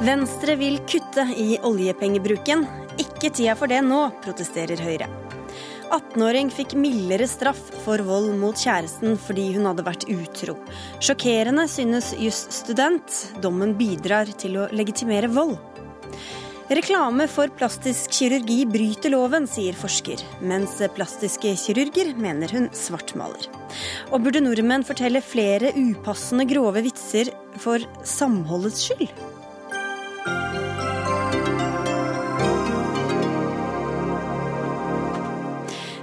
Venstre vil kutte i oljepengebruken. Ikke tida for det nå, protesterer Høyre. 18-åring fikk mildere straff for vold mot kjæresten fordi hun hadde vært utro. Sjokkerende, synes jusstudent. Dommen bidrar til å legitimere vold. Reklame for plastisk kirurgi bryter loven, sier forsker, mens plastiske kirurger mener hun svartmaler. Og burde nordmenn fortelle flere upassende grove vitser for samholdets skyld?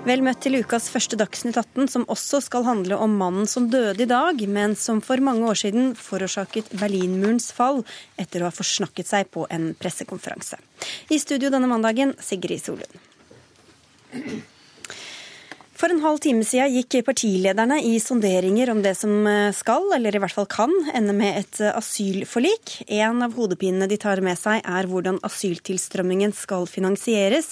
Vel møtt til ukas første Dagsnytt 18, som også skal handle om mannen som døde i dag, men som for mange år siden forårsaket Berlinmurens fall etter å ha forsnakket seg på en pressekonferanse. I studio denne mandagen, Sigrid Solund. For en halv time siden gikk partilederne i sonderinger om det som eh, skal, eller i hvert fall kan, ende med et eh, asylforlik. En av hodepinene de tar med seg, er hvordan asyltilstrømmingen skal finansieres.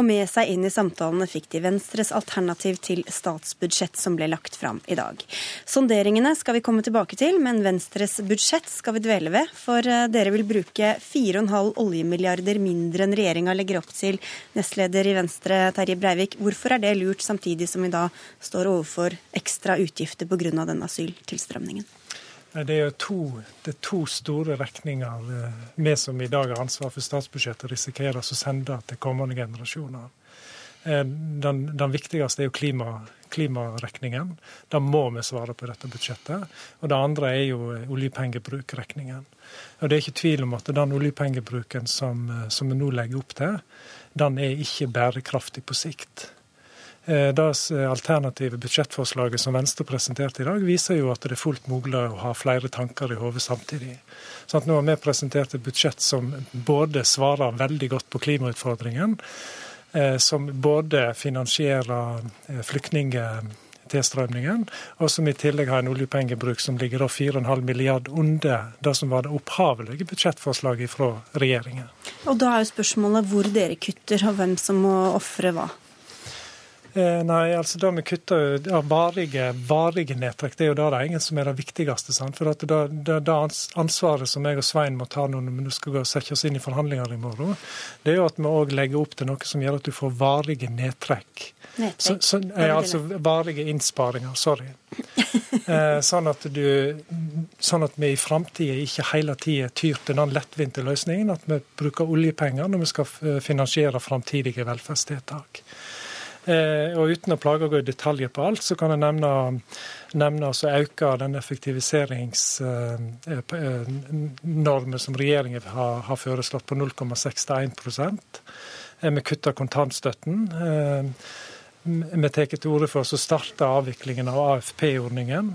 Og med seg inn i samtalene fikk de Venstres alternativ til statsbudsjett som ble lagt fram i dag. Sonderingene skal vi komme tilbake til, men Venstres budsjett skal vi dvele ved. For eh, dere vil bruke 4,5 oljemilliarder mindre enn regjeringa legger opp til. Nestleder i Venstre, Terje Breivik, hvorfor er det lurt samtidig som vi da står overfor ekstra utgifter pga. den asyltilstrømningen? Det er jo to, det er to store regninger eh, vi som i dag har ansvar for statsbudsjettet, risikerer å sende til kommende generasjoner. Eh, den, den viktigste er jo klima, klimaregningen. Da må vi svare på dette budsjettet. Og det andre er jo eh, oljepengebrukregningen. Og Det er ikke tvil om at den oljepengebruken som, som vi nå legger opp til, den er ikke bærekraftig på sikt. Eh, det eh, alternative budsjettforslaget som Venstre presenterte i dag, viser jo at det er fullt mulig å ha flere tanker i hodet samtidig. Sånn at nå har vi presentert et budsjett som både svarer veldig godt på klimautfordringen, eh, som både finansierer flyktningtilstrømningen, og som i tillegg har en oljepengebruk som ligger 4,5 milliard under det som var det opphavelige budsjettforslaget fra regjeringen. Og Da er jo spørsmålet hvor dere kutter, og hvem som må ofre hva? Eh, nei, altså det vi kutter ja, varige, varige nedtrekk, det er jo det det er ingen som er det viktigste. Sant? For det, det, det, ansvaret som jeg og Svein må ta når vi skal gå og sette oss inn i forhandlinger i morgen, det er jo at vi òg legger opp til noe som gjør at du får varige nedtrekk. Nedtrekk? Så, så, eh, altså varige innsparinger, sorry. eh, sånn, at du, sånn at vi i framtida ikke hele tida tyr til den lettvinte løsningen at vi bruker oljepenger når vi skal finansiere framtidige velferdstiltak. Eh, og Uten å plage å gå i detaljer på alt, så kan jeg nevne, nevne å øke den effektiviseringsnormen eh, som regjeringen har, har foreslått, på 0,61 Vi kutter kontantstøtten. Eh, vi tar til orde for å starte avviklingen av AFP-ordningen.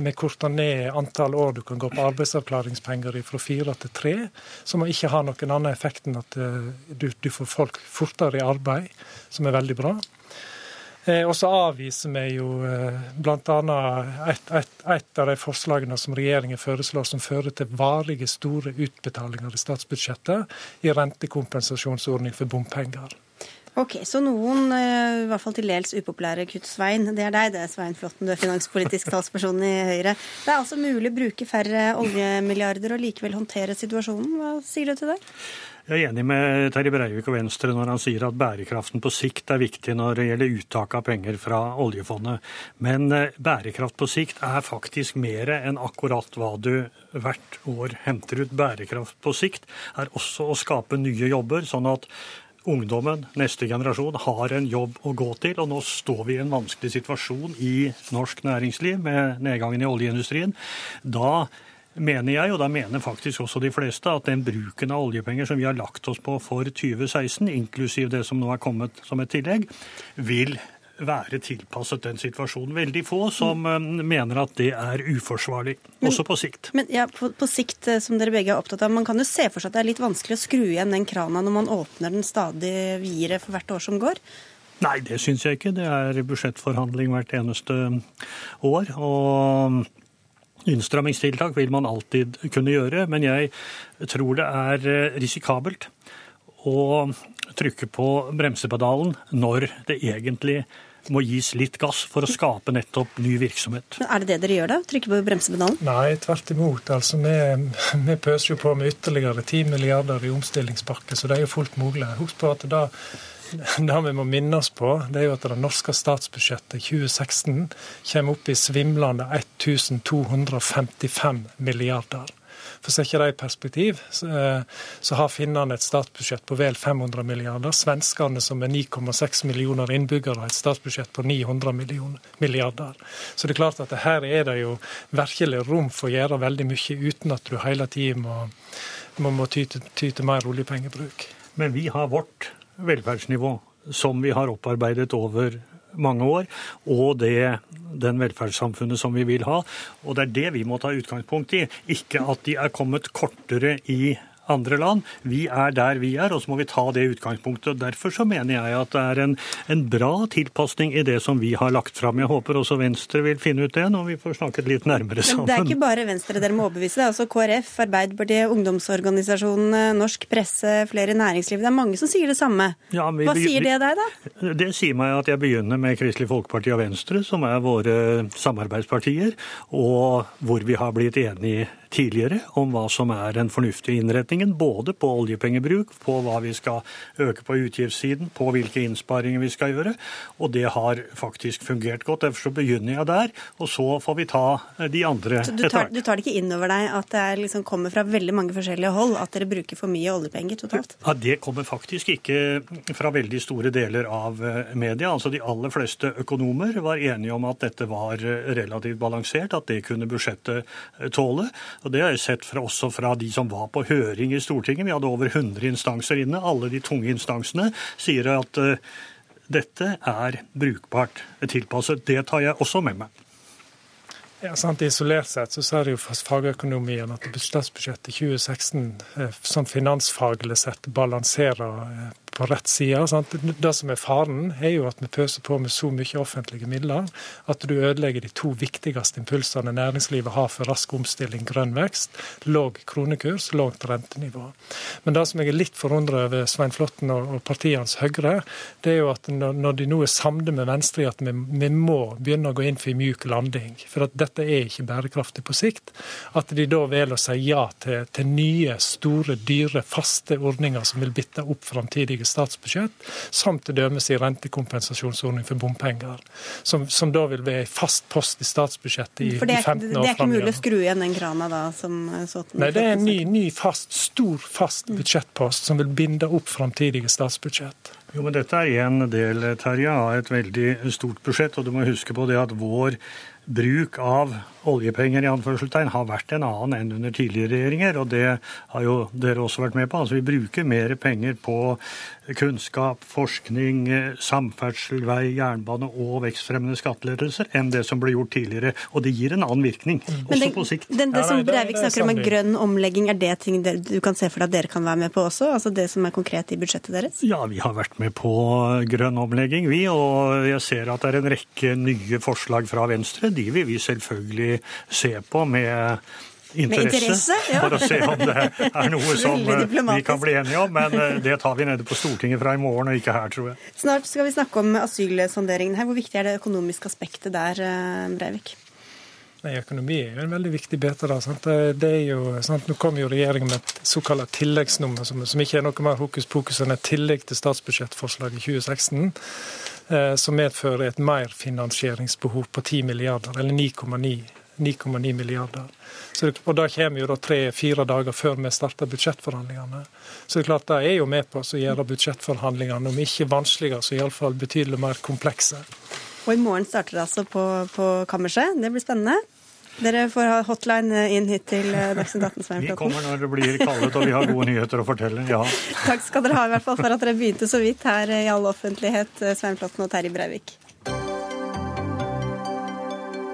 Vi korter ned antall år du kan gå på arbeidsavklaringspenger fra fire til tre, som ikke har noen annen effekt enn at du får folk fortere i arbeid, som er veldig bra. Eh, og så avviser vi jo eh, bl.a. Et, et, et av de forslagene som regjeringen foreslår som fører til varige, store utbetalinger i statsbudsjettet i rentekompensasjonsordning for bompenger. Ok, Så noen, eh, i hvert fall til dels upopulære kutt, Svein. Det er deg, det er Svein Flåtten, du er finanspolitisk talsperson i Høyre. Det er altså mulig å bruke færre oljemilliarder og likevel håndtere situasjonen. Hva sier du til det? Jeg er enig med Terje Breivik og Venstre når han sier at bærekraften på sikt er viktig når det gjelder uttak av penger fra oljefondet. Men eh, bærekraft på sikt er faktisk mer enn akkurat hva du hvert år henter ut. Bærekraft på sikt er også å skape nye jobber, sånn at ungdommen, neste generasjon, har en jobb å gå til. Og nå står vi i en vanskelig situasjon i norsk næringsliv med nedgangen i oljeindustrien. Da mener jeg, og da mener faktisk også de fleste, at den bruken av oljepenger som vi har lagt oss på for 2016, inklusiv det som nå er kommet som et tillegg, vil være tilpasset den situasjonen. Veldig få som mm. mener at det er uforsvarlig, men, også på sikt. Men ja, på, på, sikt, eh, som dere begge er opptatt av, Man kan jo se for seg at det er litt vanskelig å skru igjen den krana når man åpner den stadig videre for hvert år som går? Nei, det syns jeg ikke. Det er budsjettforhandling hvert eneste år. og Innstrammingstiltak vil man alltid kunne gjøre, men jeg tror det er eh, risikabelt å trykke på bremsepedalen når det egentlig må gis litt gass for å skape nettopp ny virksomhet. Men Er det det dere gjør, da? Trykke på bremsepedalen? Nei, tvert imot. Altså, vi, vi pøser jo på med ytterligere 10 milliarder i omstillingspakke, så det er jo fullt mulig. Husk på at da det vi må minne oss på, det er jo at det norske statsbudsjettet 2016 kommer opp i svimlende 1255 milliarder. For å sette det i perspektiv, eh, så har finnene et statsbudsjett på vel 500 milliarder. Svenskene, som er 9,6 millioner innbyggere, har et statsbudsjett på 900 milliarder. Så det er klart at her er det jo virkelig rom for å gjøre veldig mye uten at du hele tiden må, må, må ty til mer oljepengebruk. Men vi har vårt velferdsnivå som vi har opparbeidet over mange år, og det, den velferdssamfunnet som vi vil ha. Og det er det vi må ta utgangspunkt i, ikke at de er kommet kortere i andre land. Vi er der vi er, og så må vi ta det utgangspunktet. Derfor så mener jeg at det er en, en bra tilpasning i det som vi har lagt fram. Jeg håper også Venstre vil finne ut det når vi får snakket litt nærmere sammen. Men det er ikke bare Venstre dere må overbevise. Det er også KrF, Arbeiderpartiet, ungdomsorganisasjonene, norsk presse, flere i næringslivet. Det er mange som sier det samme. Ja, Hva sier det deg, da? Det sier meg at jeg begynner med Kristelig Folkeparti og Venstre, som er våre samarbeidspartier, og hvor vi har blitt enige tidligere om hva som er den fornuftige innretningen, både på oljepengebruk, på hva vi skal øke på utgiftssiden, på hvilke innsparinger vi skal gjøre. Og det har faktisk fungert godt. Derfor så begynner jeg der, og så får vi ta de andre etter du tar, du tar det ikke inn over deg at det liksom kommer fra veldig mange forskjellige hold at dere bruker for mye oljepenger totalt? Ja, Det kommer faktisk ikke fra veldig store deler av eh, media. Altså De aller fleste økonomer var enige om at dette var eh, relativt balansert, at det kunne budsjettet eh, tåle. Og Det har jeg sett fra, også fra de som var på høring i Stortinget. Vi hadde over 100 instanser inne. Alle de tunge instansene sier at uh, dette er brukbart tilpasset. Det tar jeg også med meg. Ja, sant. Isolert sett så ser jo fagøkonomien at statsbudsjettet 2016 eh, sånn finansfaglig sett balanserer eh, på rett side. Sant? Det som er faren, er jo at vi pøser på med så mye offentlige midler at du ødelegger de to viktigste impulsene næringslivet har for rask omstilling, grønn vekst, lav kronekurs, lavt rentenivå. Men det som jeg er litt forundret over Svein Flåtten og partienes Høyre, det er jo at når de nå er samde med Venstre i at vi, må begynne å gå inn for en mjuk landing, for at dette er ikke bærekraftig på sikt, at de da velger å si ja til, til nye, store, dyre, faste ordninger som vil bitte opp framtidige statsbudsjett, samt dømes i rentekompensasjonsordning for bompenger, som, som, da vil være en fast post i statsbudsjettet i, det er, i 15 år framover. Det er ikke mulig å skru igjen den krana da? som sånn Nei, det er en ny, ny fast, stor fast budsjettpost som vil binde opp framtidige statsbudsjett. Jo, men Dette er en del Terje, av et veldig stort budsjett. og Du må huske på det at vår bruk av oljepenger i anførselstegn har vært en annen enn under tidligere regjeringer, og det har jo dere også vært med på. Altså Vi bruker mer penger på kunnskap, forskning, samferdsel, vei, jernbane og vekstfremmende skattelettelser enn det som ble gjort tidligere. Og det gir en annen virkning, også den, på sikt. Den, det som Breivik snakker om en grønn omlegging, er det ting du kan se for deg at dere kan være med på også? Altså det som er konkret i budsjettet deres? Ja, vi har vært med på grønn omlegging, vi. Og jeg ser at det er en rekke nye forslag fra Venstre. De vil vi selvfølgelig se på med interesse, interesse ja. for å se om det er noe som eh, vi kan bli enige om. Men eh, det tar vi nede på Stortinget fra i morgen, og ikke her, tror jeg. Snart skal vi snakke om asylsonderingen her. Hvor viktig er det økonomiske aspektet der, eh, Breivik? Nei, Økonomi er jo en veldig viktig bit av det. det er jo, sant? Nå kommer jo regjeringen med et såkalt tilleggsnummer, som, som, ikke er noe mer hokus pokus enn et tillegg til statsbudsjettforslaget i 2016, eh, som medfører et merfinansieringsbehov på 10 milliarder, eller 9,9 9,9 milliarder. Så, og Da kommer jo da tre-fire dager før vi starter budsjettforhandlingene. Så det er klart det er jo med på å gjøre budsjettforhandlingene om ikke vanskeligere, så iallfall betydelig mer komplekse. Og i morgen starter det altså på, på kammerset. Det blir spennende. Dere får ha hotline inn hit til eh, Dagsnytt 18. Vi kommer når det blir kallet og vi har gode nyheter å fortelle. ja. Takk skal dere ha i hvert fall for at dere begynte så vidt her i all offentlighet, eh, Svein Flåtten og Terje Breivik.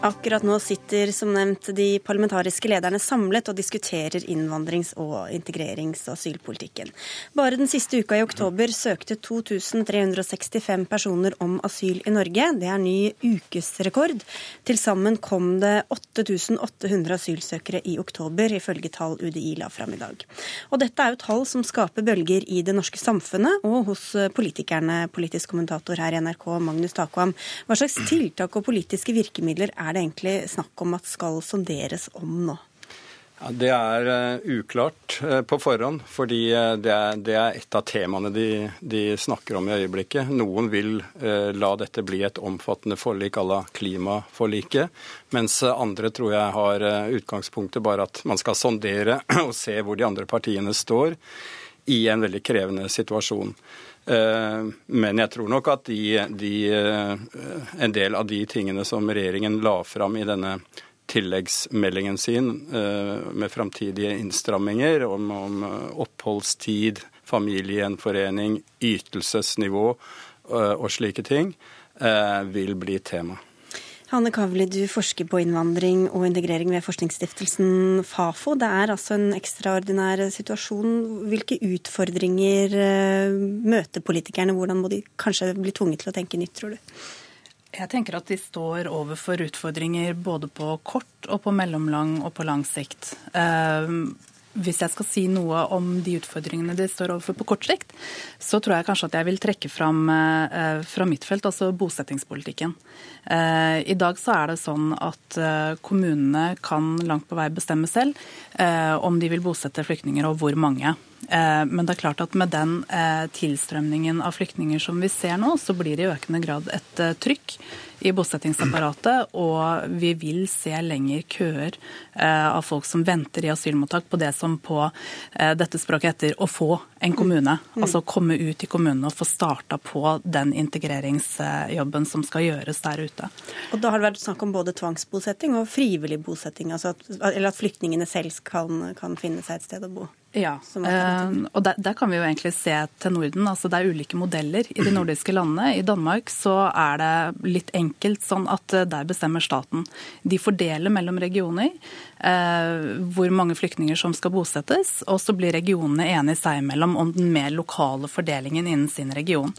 Akkurat nå sitter som nevnt de parlamentariske lederne samlet og diskuterer innvandrings- og integrerings- og asylpolitikken. Bare den siste uka i oktober søkte 2365 personer om asyl i Norge. Det er ny ukesrekord. Til sammen kom det 8800 asylsøkere i oktober, ifølge tall UDI la fram i dag. Og dette er jo tall som skaper bølger i det norske samfunnet og hos politikerne. Politisk kommentator her i NRK, Magnus Takvam. Hva slags tiltak og politiske virkemidler er er det egentlig snakk om at skal sonderes om nå? Ja, det er uh, uklart uh, på forhånd, fordi uh, det, er, det, er, et av temaene de, de, snakker om i øyeblikket. Noen vil la dette bli et omfattende forlik à la klimaforliket, mens andre tror jeg har utgangspunktet bare at man skal sondere og se hvor de andre partiene står i en veldig krevende situasjon. Eh, men jeg tror nok at de, de, eh, en del av de tingene som regjeringen la fram i denne tilleggsmeldingen sin eh, med framtidige innstramminger om, om oppholdstid, familiegjenforening, ytelsesnivå og slike ting, vil bli tema. Hanne Kavli, du forsker på innvandring og integrering ved forskningsstiftelsen Fafo. Det er altså en ekstraordinær situasjon. Hvilke utfordringer eh, møter politikerne? Hvordan må de kanskje bli tvunget til å tenke nytt, tror du? Jeg tenker at de står overfor utfordringer både på kort og på mellomlang og på lang sikt. Hvis jeg skal si noe om de utfordringene de står overfor på kort sikt, så tror jeg kanskje at jeg vil trekke fram eh, fra mitt felt, altså bosettingspolitikken. Eh, I dag så er det sånn at eh, kommunene kan langt på vei bestemme selv om de vil bosette flyktninger og hvor mange. Men det er klart at med den tilstrømningen av flyktninger som vi ser nå, så blir det i økende grad et trykk i bosettingsapparatet, og vi vil se lengre køer eh, av folk som venter i asylmottak på det som på eh, dette språket heter å få en kommune. Mm. Altså komme ut i kommunen og få starta på den integreringsjobben som skal gjøres der ute. Og Da har det vært snakk om både tvangsbosetting og frivillig bosetting, altså at, eller at flyktningene selv kan, kan finne seg et sted å bo? Ja, eh, og der, der, kan vi jo egentlig se til Norden. altså Det er ulike modeller i de nordiske landene. I Danmark så er det litt enkelt sånn at eh, der bestemmer staten. De fordeler mellom regioner eh, hvor mange flyktninger som skal bosettes, og så blir regionene enige seg imellom om den mer lokale fordelingen innen sin region.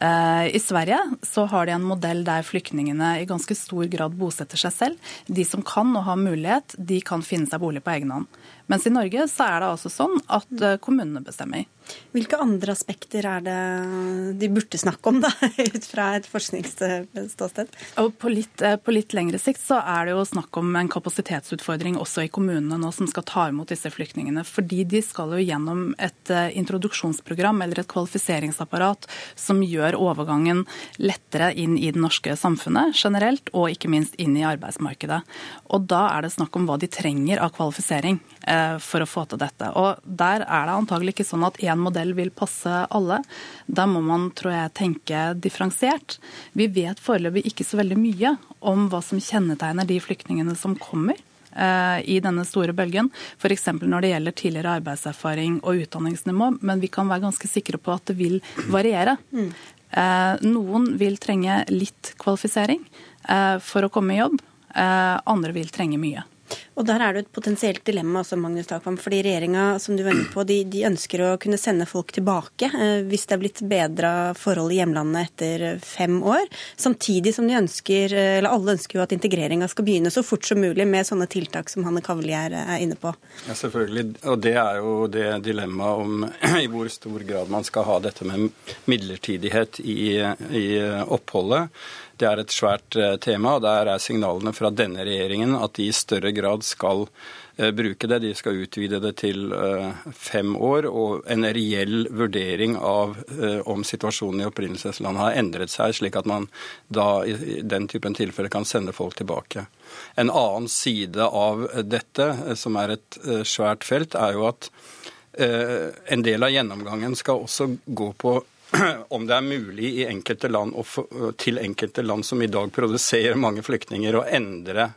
Eh, I Sverige så har de en modell der flyktningene i ganske stor grad bosetter seg selv. De som kan og har mulighet, de kan finne seg bolig på egen hånd. Mens i Norge så er det altså sånn at eh, kommunene bestemmer. Hvilke andre aspekter er det de burde snakke om, da, ut fra et forskningsståsted? På litt, eh, på litt, lengre sikt så er det jo snakk om en kapasitetsutfordring også i kommunene nå som skal ta imot disse flyktningene. Fordi de skal jo gjennom et eh, introduksjonsprogram eller et kvalifiseringsapparat som gjør overgangen lettere inn i det norske samfunnet generelt, og ikke minst inn i arbeidsmarkedet. Og da er det snakk om hva de trenger av kvalifisering. Eh, for å få til dette. Og Der er det antagelig ikke sånn at én modell vil passe alle. Da må man tror jeg, tenke differensiert. Vi vet foreløpig ikke så veldig mye om hva som kjennetegner de flyktningene som kommer eh, i denne store bølgen. F.eks. når det gjelder tidligere arbeidserfaring og utdanningsnivå. Men vi kan være ganske sikre på at det vil variere. Mm. Noen vil trenge litt kvalifisering for å komme i jobb. Andre vil trenge mye. Og Der er det et potensielt dilemma også, Magnus Takvam. fordi Regjeringa som du inne på, de, de, ønsker å kunne sende folk tilbake eh, hvis det er blitt bedra forhold i hjemlandet etter fem år. Samtidig som de ønsker, eh, eller alle ønsker jo at integreringa skal begynne så fort som mulig med sånne tiltak som Hanne Kavli er inne på. Ja, selvfølgelig. Og det er jo det dilemmaet om i hvor stor grad man skal ha dette med midlertidighet i, i oppholdet. Det er et svært eh, tema, og der er signalene fra denne regjeringen at de i større grad skal eh, bruke det. De skal utvide det til eh, fem år, og en reell vurdering av om situasjonen i opprinnelseslandet har endret seg, slik at man da i den typen tilfeller kan sende folk tilbake. En annen side av dette, som er et svært felt, er jo at en del av gjennomgangen skal også gå på om det er mulig i enkelte land, til enkelte land som i dag produserer mange flyktninger, å endre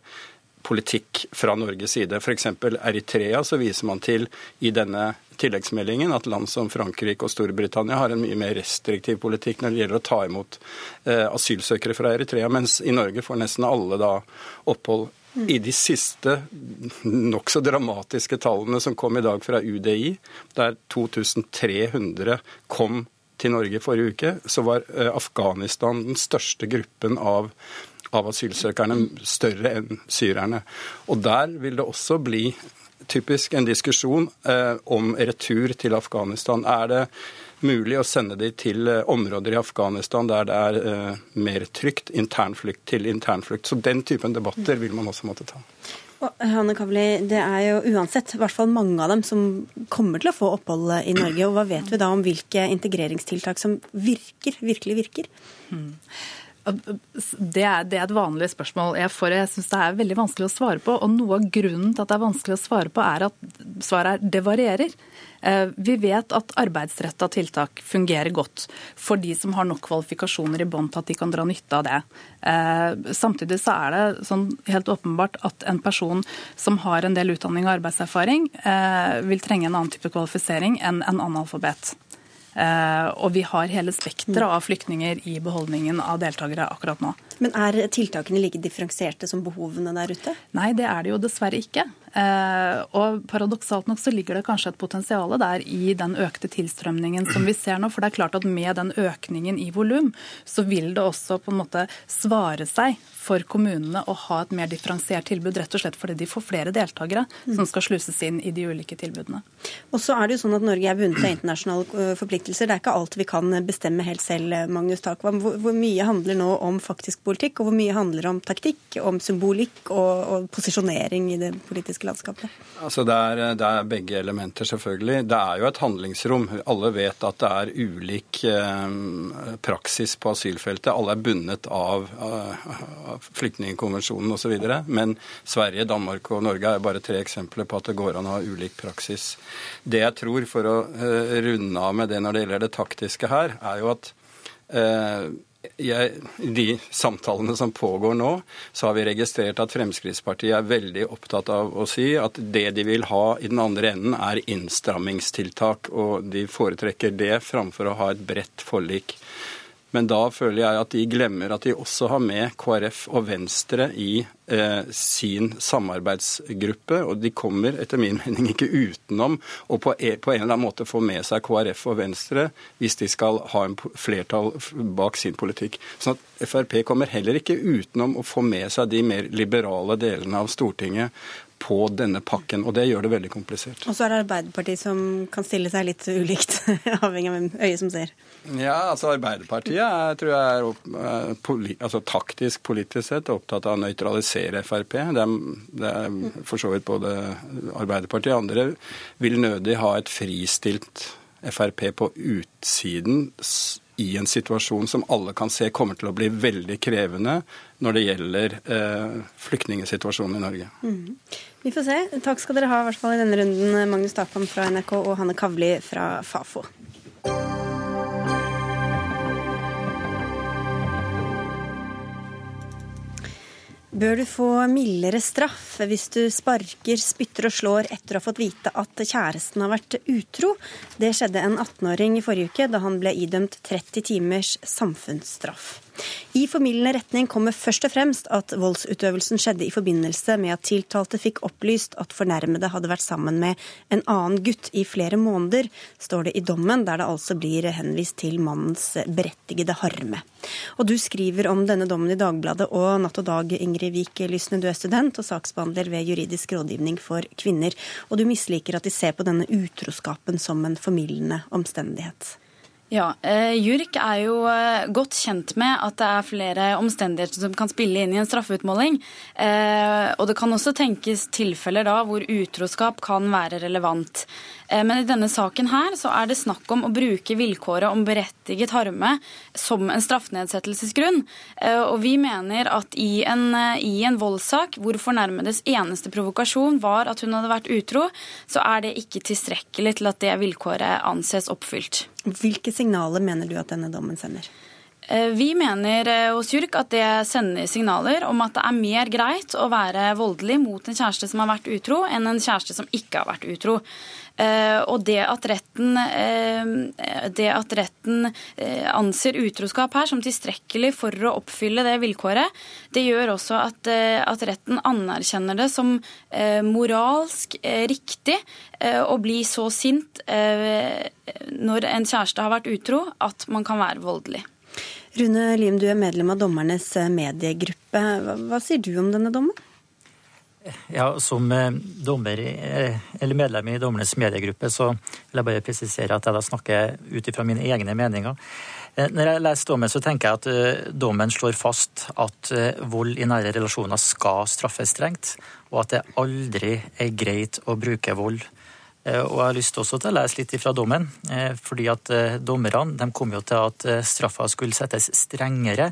politikk fra Norges side. F.eks. Eritrea så viser man til i denne tilleggsmeldingen at land som Frankrike og Storbritannia har en mye mer restriktiv politikk når det gjelder å ta imot eh, asylsøkere fra Eritrea, mens i Norge får nesten alle da opphold. I de siste nokså dramatiske tallene som kom i dag fra UDI, der 2300 kom til Norge forrige uke, så var eh, Afghanistan den største gruppen av av asylsøkerne større enn syrerne. Og der vil det også bli typisk en diskusjon eh, om retur til Afghanistan. Er det mulig å sende de til eh, områder i Afghanistan der det er eh, mer trygt, internflukt til internflukt? Så den typen debatter vil man også måtte ta. Hanne Kavli, Det er jo uansett i hvert fall mange av dem som kommer til å få opphold i Norge. og Hva vet vi da om hvilke integreringstiltak som virker, virkelig virker? Hmm. Det er, det er, et vanlig spørsmål jeg får. Jeg syns det er veldig vanskelig å svare på. Og noe av grunnen til at det er vanskelig å svare på, er at svaret er det varierer. Eh, vi vet at arbeidsretta tiltak fungerer godt for de som har nok kvalifikasjoner i bånn til at de kan dra nytte av det. Eh, samtidig så er det sånn helt åpenbart at en person som har en del utdanning og arbeidserfaring, eh, vil trenge en annen type kvalifisering enn en analfabet. Eh, og vi har hele spekteret av flyktninger i beholdningen av deltakere akkurat nå. Men er tiltakene like differensierte som behovene der ute? Nei, det er det jo dessverre ikke. Eh, og paradoksalt nok så ligger det kanskje et potensial der i den økte tilstrømningen som vi ser nå. For det er klart at med den økningen i volum, så vil det også på en måte svare seg for kommunene å ha et mer differensiert tilbud, rett og slett fordi de får flere deltakere som skal sluses inn i de ulike tilbudene. Og så er det jo sånn at Norge er bundet av internasjonale eh, forpliktelser. Det er ikke alt vi kan bestemme helt selv, Magnus Takvam. Hvor, hvor mye handler nå om faktisk politikk, og hvor mye handler om taktikk, om symbolikk og, og posisjonering i det politiske landskapet? Altså det er, det er, begge elementer, selvfølgelig. Det er jo et handlingsrom. Alle vet at det er ulik eh, praksis på asylfeltet. Alle er bundet av, av flyktningkonvensjonen osv. Men Sverige, Danmark og Norge er bare tre eksempler på at det går an å ha ulik praksis. Det jeg tror, for å eh, runde av med det når det gjelder det taktiske her, er jo at eh, jeg, de samtalene som pågår nå, så har vi registrert at Fremskrittspartiet er veldig opptatt av å si at det de vil ha i den andre enden, er innstrammingstiltak. Og de foretrekker det framfor å ha et bredt forlik. Men da føler jeg at de glemmer at de også har med KrF og Venstre i eh, sin samarbeidsgruppe. Og de kommer etter min mening ikke utenom å på, e, en eller annen måte få med seg KrF og Venstre hvis de skal ha en flertall bak sin politikk. Sånn at Frp kommer heller ikke utenom å få med seg de mer liberale delene av Stortinget på denne pakken, og det gjør det veldig komplisert. Og så er det Arbeiderpartiet som kan stille seg litt ulikt, avhengig av hvem øyet som ser. Ja, altså Arbeiderpartiet er, tror jeg er opp, poli, altså, taktisk politisk sett opptatt av å nøytralisere Frp. Det er, det er for så vidt både Arbeiderpartiet og andre vil nødig ha et fristilt Frp på utsiden i en situasjon som alle kan se kommer til å bli veldig krevende når det gjelder eh, flyktningsituasjonen i Norge. Mm. Vi får se. Takk skal dere ha i hvert fall i denne runden, Magnus Takvam fra NRK og Hanne Kavli fra Fafo. Bør du få mildere straff hvis du sparker, spytter og slår etter å ha fått vite at kjæresten har vært utro? Det skjedde en 18-åring i forrige uke da han ble idømt 30 timers samfunnsstraff. I formildende retning kommer først og fremst at voldsutøvelsen skjedde i forbindelse med at tiltalte fikk opplyst at fornærmede hadde vært sammen med en annen gutt i flere måneder, står det i dommen, der det altså blir henvist til mannens berettigede harme. Og du skriver om denne dommen i Dagbladet og Natt og Dag, Ingrid Wiik Lysne. Du er student og saksbehandler ved Juridisk rådgivning for kvinner. Og du misliker at de ser på denne utroskapen som en formildende omstendighet. Ja, eh, JURK er jo eh, godt kjent med at det er flere omstendigheter som kan spille inn i en straffeutmåling. Eh, og det kan også tenkes tilfeller da hvor utroskap kan være relevant. Men i denne saken her så er det snakk om å bruke vilkåret om berettiget harme som en straffnedsettelsesgrunn. Og vi mener at i en, i en voldssak hvor fornærmedes eneste provokasjon var at hun hadde vært utro, så er det ikke tilstrekkelig til at det vilkåret anses oppfylt. Hvilke signaler mener du at denne dommen sender? Vi mener hos JURK at det sender signaler om at det er mer greit å være voldelig mot en kjæreste som har vært utro, enn en kjæreste som ikke har vært utro. Eh, og det at retten, eh, det at retten eh, anser utroskap her som tilstrekkelig for å oppfylle det vilkåret, det gjør også at, at retten anerkjenner det som moralsk riktig å bli så sint når en kjæreste har vært utro, at man kan være voldelig. Rune Lim, du er medlem av dommernes mediegruppe. Hva, hva sier du om denne dommen? Ja, Som eh, dommer, eh, eller medlem i dommernes mediegruppe så vil jeg bare presisere at jeg da snakker ut ifra mine egne meninger. Eh, når jeg leser dommen, så tenker jeg at dommen slår fast at vold i nære relasjoner skal straffes strengt, og at det aldri er greit å bruke vold og jeg har lyst også til å lese litt fra dommen, eh, fordi at eh, dommerne de kom jo til at straffa skulle settes strengere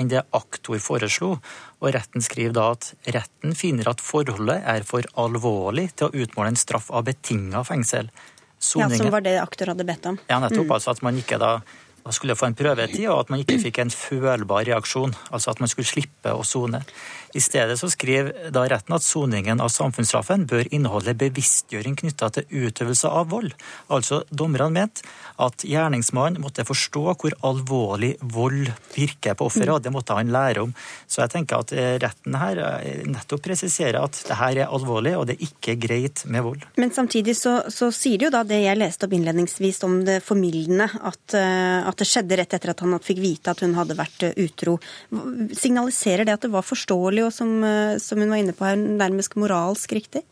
enn det aktor foreslo. Og retten skriver da at retten finner at forholdet er for alvorlig til å utmåle en straff av betinga fengsel. Soningen, ja, Som var det aktor hadde bedt om. Ja, nettopp. Mm. altså at man ikke da man skulle få en prøvetid, og at man ikke fikk en følbar reaksjon. Altså at man skulle slippe å sone. I stedet så skriver da retten at soningen av samfunnsstraffen bør inneholde bevisstgjøring knytta til utøvelse av vold. Altså dommerne mente at gjerningsmannen måtte forstå hvor alvorlig vold virker på offeret, og det måtte han lære om. Så jeg tenker at eh, retten her eh, nettopp presiserer at det her er alvorlig, og det er ikke greit med vold. Men samtidig så, så sier det jo da det jeg leste opp innledningsvis om det formildende, at, eh, at det skjedde rett etter at han fikk vite at hun hadde vært utro. Signaliserer det at det var forståelig og som, eh, som hun var inne på her, nærmest moralsk riktig?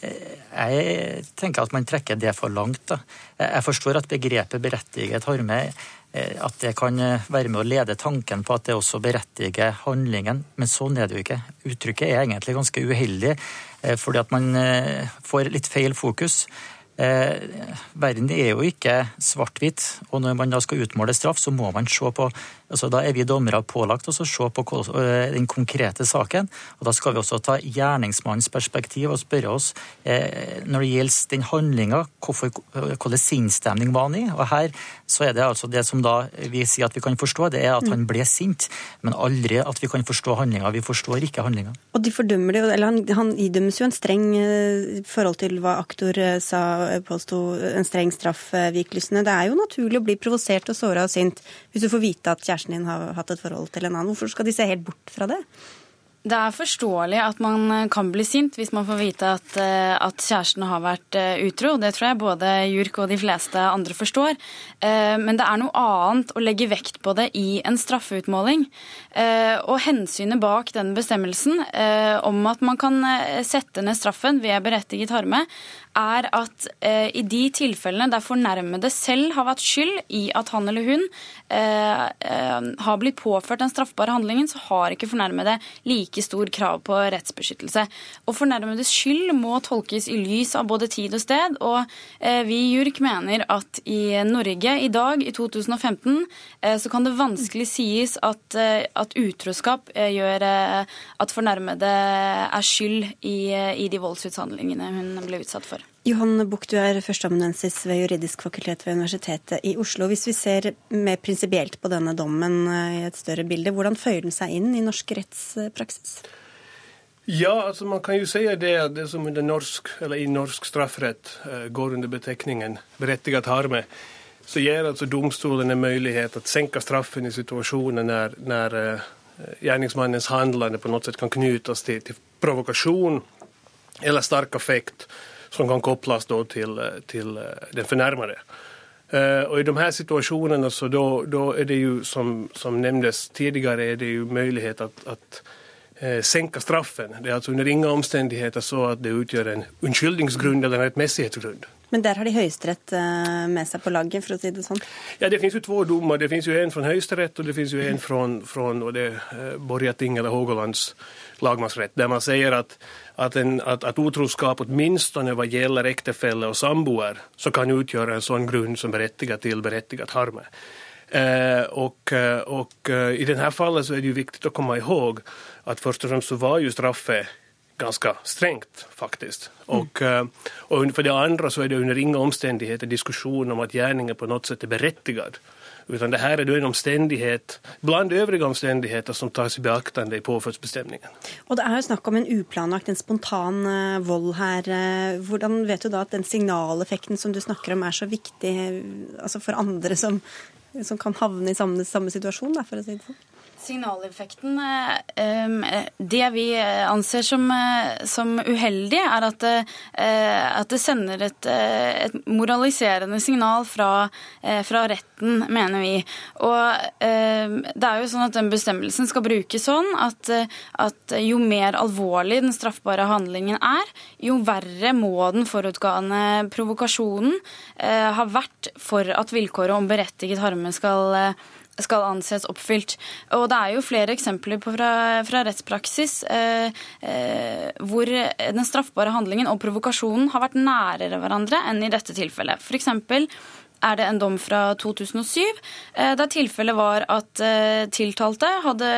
Jeg tenker at man trekker det for langt. Da. Jeg forstår at begrepet berettiget har med eh, at det kan eh, være med å lede tanken på at det også berettiger handlingen, men sånn er det jo ikke. Uttrykket er egentlig ganske uheldig, fordi at man får litt feil fokus. Eh, verden er jo ikke svart-hvitt, og når man da skal utmåle straff, så må man se på altså Da er vi dommere pålagt å se på eh, den konkrete saken. og Da skal vi også ta gjerningsmannens perspektiv og spørre oss eh, når det gjelder den handlinga, hvilken sinnsstemning var han i? Og Her så er det altså det som da vi sier at vi kan forstå, det er at han ble sint, men aldri at vi kan forstå handlinga. Vi forstår ikke handlinga. Og de fordømmer det, eller han, han idømmes jo en streng forhold til hva aktor sa påsto en streng straff, eh, Viklysene. Det er jo naturlig å bli provosert og såra og sint hvis du får vite at kjæresten din har hatt et forhold til en annen. Hvorfor skal de se helt bort fra det? Det er forståelig at man eh, kan bli sint hvis man får vite at, eh, at kjæresten har vært eh, utro. Det tror jeg både Jurk og de fleste andre forstår. Men det er noe annet å legge vekt på det i en straffeutmåling. Og hensynet bak den bestemmelsen om at man kan sette ned straffen ved berettiget harme, er at eh, i de tilfellene der fornærmede selv har vært skyld i at han eller hun eh, eh, har blitt påført den straffbare handlingen, så har ikke fornærmede like stor krav på rettsbeskyttelse. Og fornærmedes skyld må tolkes i lys av både tid og sted, og eh, vi i JURK mener at i Norge i dag, i 2015, eh, så kan det vanskelig sies at, eh, at utroskap gjør at fornærmede er skyld i, i de voldsuthandlingene hun ble utsatt for. Johan Buch, du er førsteamanuensis ved juridisk fakultet ved Universitetet i Oslo. Hvis vi ser mer prinsipielt på denne dommen eh, i et større bilde, hvordan føyer den seg inn i norsk rettspraksis? Ja, altså man kan jo si det det som norsk, i norsk strafferett eh, går under beteckningen berettiget harme, så gir altså domstolene mulighet til å senke straffen i situasjoner når, når uh, gjerningsmannens handlende på noe sett kan knyttes til, til provokasjon eller sterk affekt som kan kopplas til, til, till eh, den fornærmede. Og och I de her situasjonene så da, da er det jo, som, som nevntes tidligere, er det jo mulighet at, at eh, senke straffen. Det er altså under ingen omstendigheter så at det utgjør en unnskyldningsgrund eller en rettmässighetsgrund. Men der har de Høyesterett med seg på laget, for å si det sånn? Ja, det finnes jo to dommer. Det finnes jo en fra Høyesterett, og det finnes jo en fra, fra og det Borgarting eller Hågalands lagmannsrett, der man sier at at, en, at, at utroskap, åtminstone hva gjelder ektefelle og samboer, så kan utgjøre en sånn grunn som berettiger til berettiget harme. Eh, og, og eh, i denne fallet så er det jo viktig å komme ihåg at først og fremst så var jo straffe ganske strengt, faktisk. Og, mm. og, for det andre så er det under ingen omstendigheter diskusjon om at gjerninger på noe sett er berettiget Utan det her er en omstendighet blant øvrige omstendigheter som tas i beaktende i påföljdsbestämningen. Og det er jo snakk om en uplanlagt, en spontan uh, vold her. Uh, hvordan vet du da at den signaleffekten som du snakker om er så viktig altså for andre som, som kan havne i samme, samme situasjon, da, for å si det sånn? Signaleffekten eh, Det vi anser som, eh, som uheldig, er at det, eh, at det sender et, et, moraliserende signal fra, fra, retten, mener vi. Og det er jo sånn at den bestemmelsen skal brukes sånn at, at jo mer alvorlig den straffbare handlingen er, jo verre må den forutgående provokasjonen ha vært for at vilkåret om berettiget harme skal skal anses oppfylt. Og det er jo flere eksempler fra, fra rettspraksis eh, eh, hvor den straffbare handlingen og provokasjonen har vært nærere hverandre enn i dette tilfellet. For eksempel er det en dom fra 2007 eh, der tilfellet var at eh, tiltalte hadde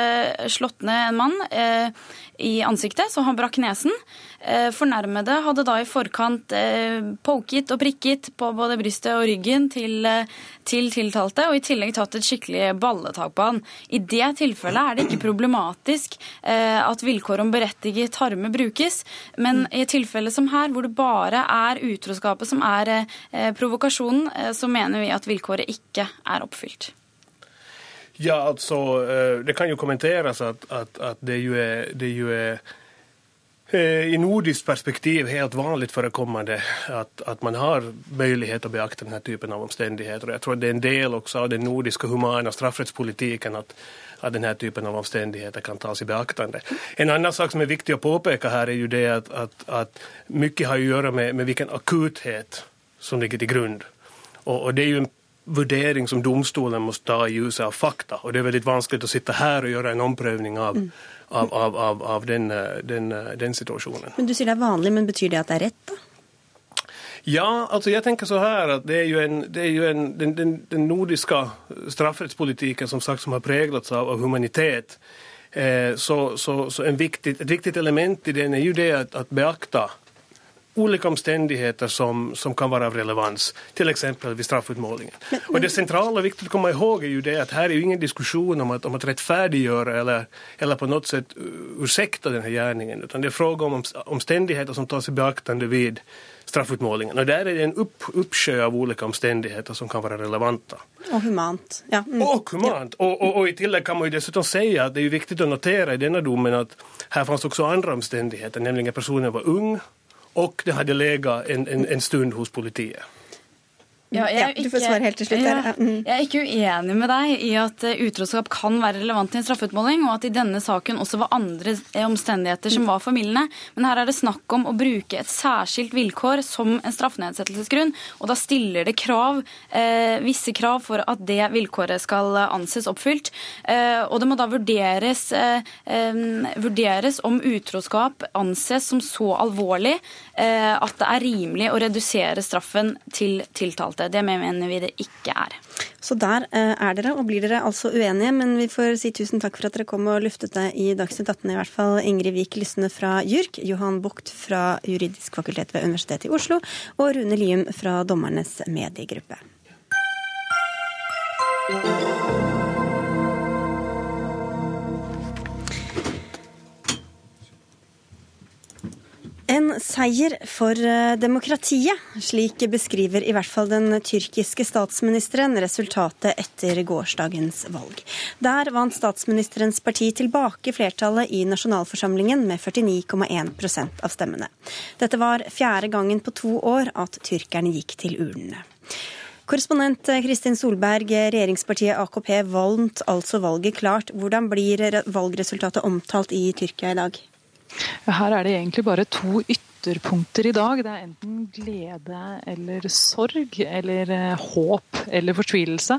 slått ned en mann eh, i ansiktet, så han brakk nesen. Eh, fornærmede hadde da i forkant eh, poket og prikket på både brystet og ryggen til, eh, til, tiltalte, og i tillegg tatt et skikkelig balletak på han. I det tilfellet er det ikke problematisk at vilkår om berettiget harme brukes, men i et tilfelle som her, hvor det bare er utroskapet som er provokasjonen, så mener vi at vilkåret ikke er oppfylt. Ja, altså, Det kan jo kommenteres at, at, at det jo er, det jo er Eh, i nordisk perspektiv helt vanlig forekommende at, at man har möjlighet å beakte denne typen av omstendigheter. Jeg tror det er en del også av den nordiske humane strafferettspolitikken at, at denne typen av omstendigheter kan tas i beaktende. En annen sak som er viktig å påpeke her, er jo det at, at, at mye har å gjøre med, med vilken akuthet som ligger til grunn. Og, og det er jo en vurdering som domstolen må ta i ljuset av fakta. Og det er veldig vanskelig å sitte her og gjøre en omprøvning av, mm av, av, av, av den, den, den, situasjonen. Men Du sier det er vanlig, men betyr det at det er rett, da? Ja, altså jeg tenker så her at det er jo, en, det er jo en, den, den, den, nordiske strafferettspolitikken som sagt som har preglats av, av humanitet. Eh, så, så, så viktig, et viktig element i den er jo det at, at beakta olika omstendigheter som, som kan være av relevans, f.eks. ved vid straffutmålingen. Men... Det sentrale og viktige å komme ihåg er jo det at her er jo ingen diskusjon om at, om at rettferdiggjøre eller, eller på noe sett ursäkta denne gjerningen. utan det er fråga om omstendigheter som tas i beaktende ved straffutmålingen. Og Der er det en opp, oppsjø av ulike omstendigheter som kan være relevante. Og humant. Ja. Mm. Og humant. Ja. Og, og, og, i tillegg kan man jo dessutom si at det er viktig å notere i denne domen at her fanns også andre omstendigheter, nemlig at personen var ung, och det hadde lega en, en, en stund hos politiet. Ja, jeg, ja, du får svare helt til slutt. Ja, mm. Jeg er ikke uenig med deg i at eh, utroskap kan være relevant i en straffeutmåling, og at i denne saken også var andre eh, omstendigheter som var formildende. Men her er det snakk om å bruke et særskilt vilkår som en straffnedsettelsesgrunn. Og da stiller det krav, eh, visse krav for at det vilkåret skal anses oppfylt. Eh, og det må da vurderes, eh, eh vurderes om utroskap anses som så alvorlig at det er rimelig å redusere straffen til tiltalte måte. Det mener vi det ikke er. Så der eh, er dere, og blir dere altså uenige. Men vi får si tusen takk for at dere kom og luftet det i Dagsnytt 18, i hvert fall Ingrid Wiik Lysne fra JURK, Johan Bucht fra Juridisk fakultet ved Universitetet i Oslo og Rune Lium fra Dommernes mediegruppe. En seier for eh, demokratiet, slik beskriver i hvert fall den tyrkiske statsministeren resultatet etter gårsdagens valg. Der vant statsministerens parti tilbake flertallet i nasjonalforsamlingen med 49,1% av stemmene. Dette var fjerde gangen på to år at tyrkerne gikk til urnene. Korrespondent Kristin Solberg, regjeringspartiet AKP vant altså valget klart. Hvordan blir valgresultatet omtalt i Tyrkia i dag? Her er det egentlig bare to ytterpunkter i dag. Det er enten glede eller sorg, eller eh, håp eller fortvilelse.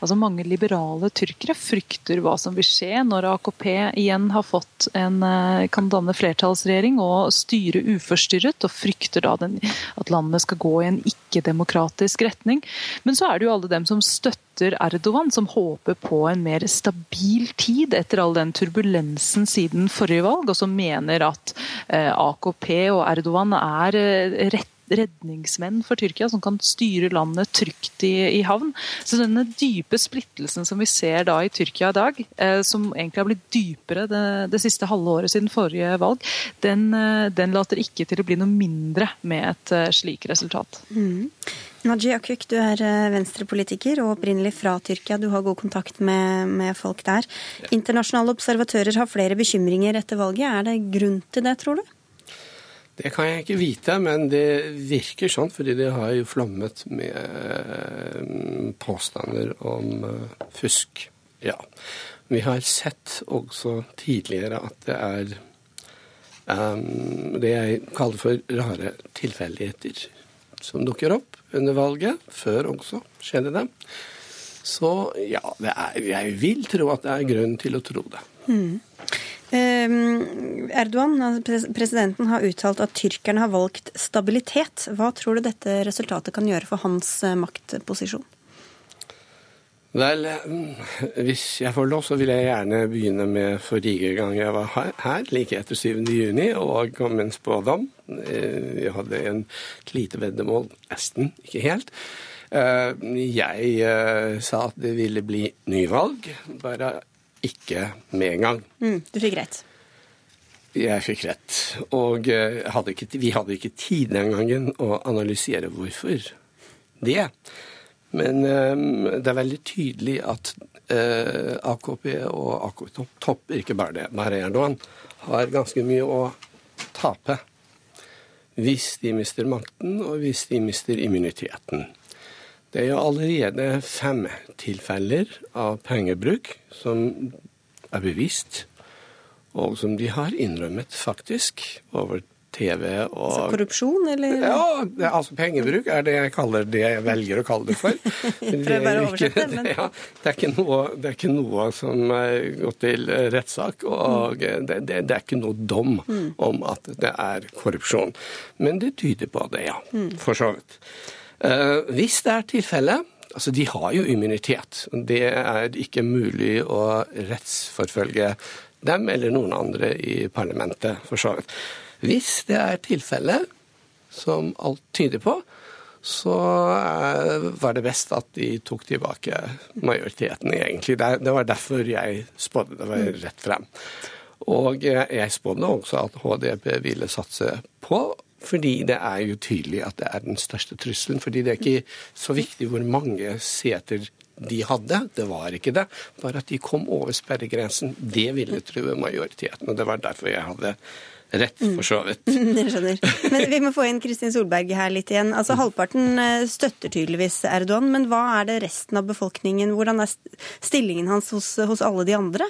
Altså Mange liberale tyrkere frykter hva som vil skje når AKP igjen har fått en, eh, kan danne flertallsregjering og styre uforstyrret, og frykter da den, at landet skal gå i en ikke-demokratisk retning. Men så er det jo alle dem som støtter støtter Erdogan, som håper på en mer stabil tid etter all den turbulensen siden forrige valg, og som mener at eh, AKP og Erdogan er eh, rett redningsmenn for Tyrkia, som kan styre landet trygt i, i, havn. Så denne dype splittelsen som vi ser da i Tyrkia i dag, eh, som egentlig har blitt dypere det, det, siste halve året siden forrige valg, den, eh, den, later ikke til å bli noe mindre med et slik resultat. Mm. Naji Akuk, du er eh, venstrepolitiker og opprinnelig fra Tyrkia. Du har god kontakt med, med folk der. Internasjonale observatører har flere bekymringer etter valget. Er det grunn til det, tror du? Det kan jeg ikke vite, men det virker sånn, fordi det har jo flommet med eh, påstander om eh, fusk. Ja. Vi har sett også tidligere at det er um, det jeg kaller for rare tilfeldigheter som dukker opp under valget. Før også skjedde det. Så ja, er, jeg vil tro at det er grunn til å tro det. Mm. Erdogan, altså presidenten, har uttalt at tyrkerne har valgt stabilitet. Hva tror du dette resultatet kan gjøre for hans eh, maktposisjon? Vel, mm, hvis jeg får lov, så vil jeg gjerne begynne med forrige gang jeg var her, like etter 7. juni, og kom med en spådom. Eh, vi hadde en lite veddemål, nesten, ikke helt. Eh, jeg sa at det ville bli nyvalg, bare ikke med en gang. Mm, du fikk rett? Jeg fikk rett. Og eh, hadde ikke, vi hadde ikke tid den gangen å analysere hvorfor det. Men um, det er veldig tydelig at uh, AKP og AKP-topp, ikke bare det, bare Erdogan, har ganske mye å tape hvis de mister makten, og hvis de mister immuniteten. Det er jo allerede fem tilfeller av pengebruk som er bevisst, og som de har innrømmet faktisk over TV og altså Korrupsjon, eller? Ja, det, altså pengebruk er det jeg kaller det jeg velger å kalle det for. Men det, er ikke, det, ja, det, er ikke noe, det er ikke noe som gått til rettssak, og mm. det, det, det, er ikke noe dom mm. om at det er korrupsjon. Men det tyder på det, ja. Mm. For så vidt. Uh, hvis det er tilfellet Altså, de har jo immunitet. Det er ikke mulig å rettsforfølge dem eller noen andre i parlamentet, for så vidt. Hvis det er tilfellet, som alt tyder på, så eh, var det best at de tok tilbake majoriteten, egentlig. Det var derfor jeg spådde det var rett frem. Og jeg spådde også at HDP ville satse på fordi det er jo tydelig at det er den største trusselen. Fordi det er ikke så viktig hvor mange seter de hadde, det var ikke det. Bare at de kom over sperregrensen. Det ville true majoriteten. Og det var derfor jeg hadde rett, for så vidt. Jeg skjønner. Men vi må få inn Kristin Solberg her litt igjen. Altså Halvparten eh, støtter tydeligvis Erdogan, men hva er det resten av befolkningen? Hvordan er stillingen hans hos, hos alle de andre?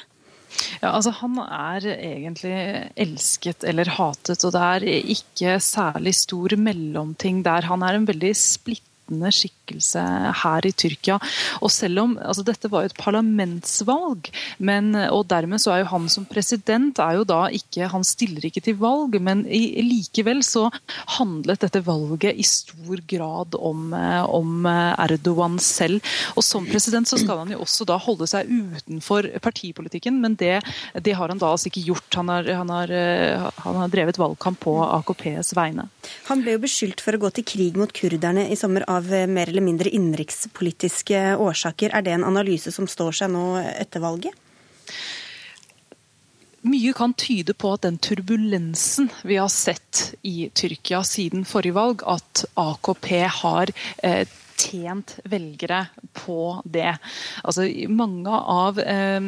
Ja, altså Han er egentlig elsket eller hatet, og det er ikke særlig stor mellomting der. Han er en veldig splittende ledende skikkelse her i Tyrkia. Og selv om altså Dette var jo et parlamentsvalg, men, og dermed så er jo han som president er jo da ikke Han stiller ikke til valg, men i, likevel så handlet dette valget i stor grad om, om Erdogan selv. Og som president så skal han jo også da holde seg utenfor partipolitikken, men det, det har han da altså ikke gjort. Han har, han, har, han har drevet valgkamp på AKPs vegne. Han ble jo beskyldt for å gå til krig mot kurderne i sommer av mer eller mindre innenrikspolitiske årsaker. Er det en analyse som står seg nå etter valget? Mye kan tyde på at den turbulensen vi har sett i Tyrkia siden forrige valg, at AKP har eh, tjent velgere på det. Altså, mange av eh,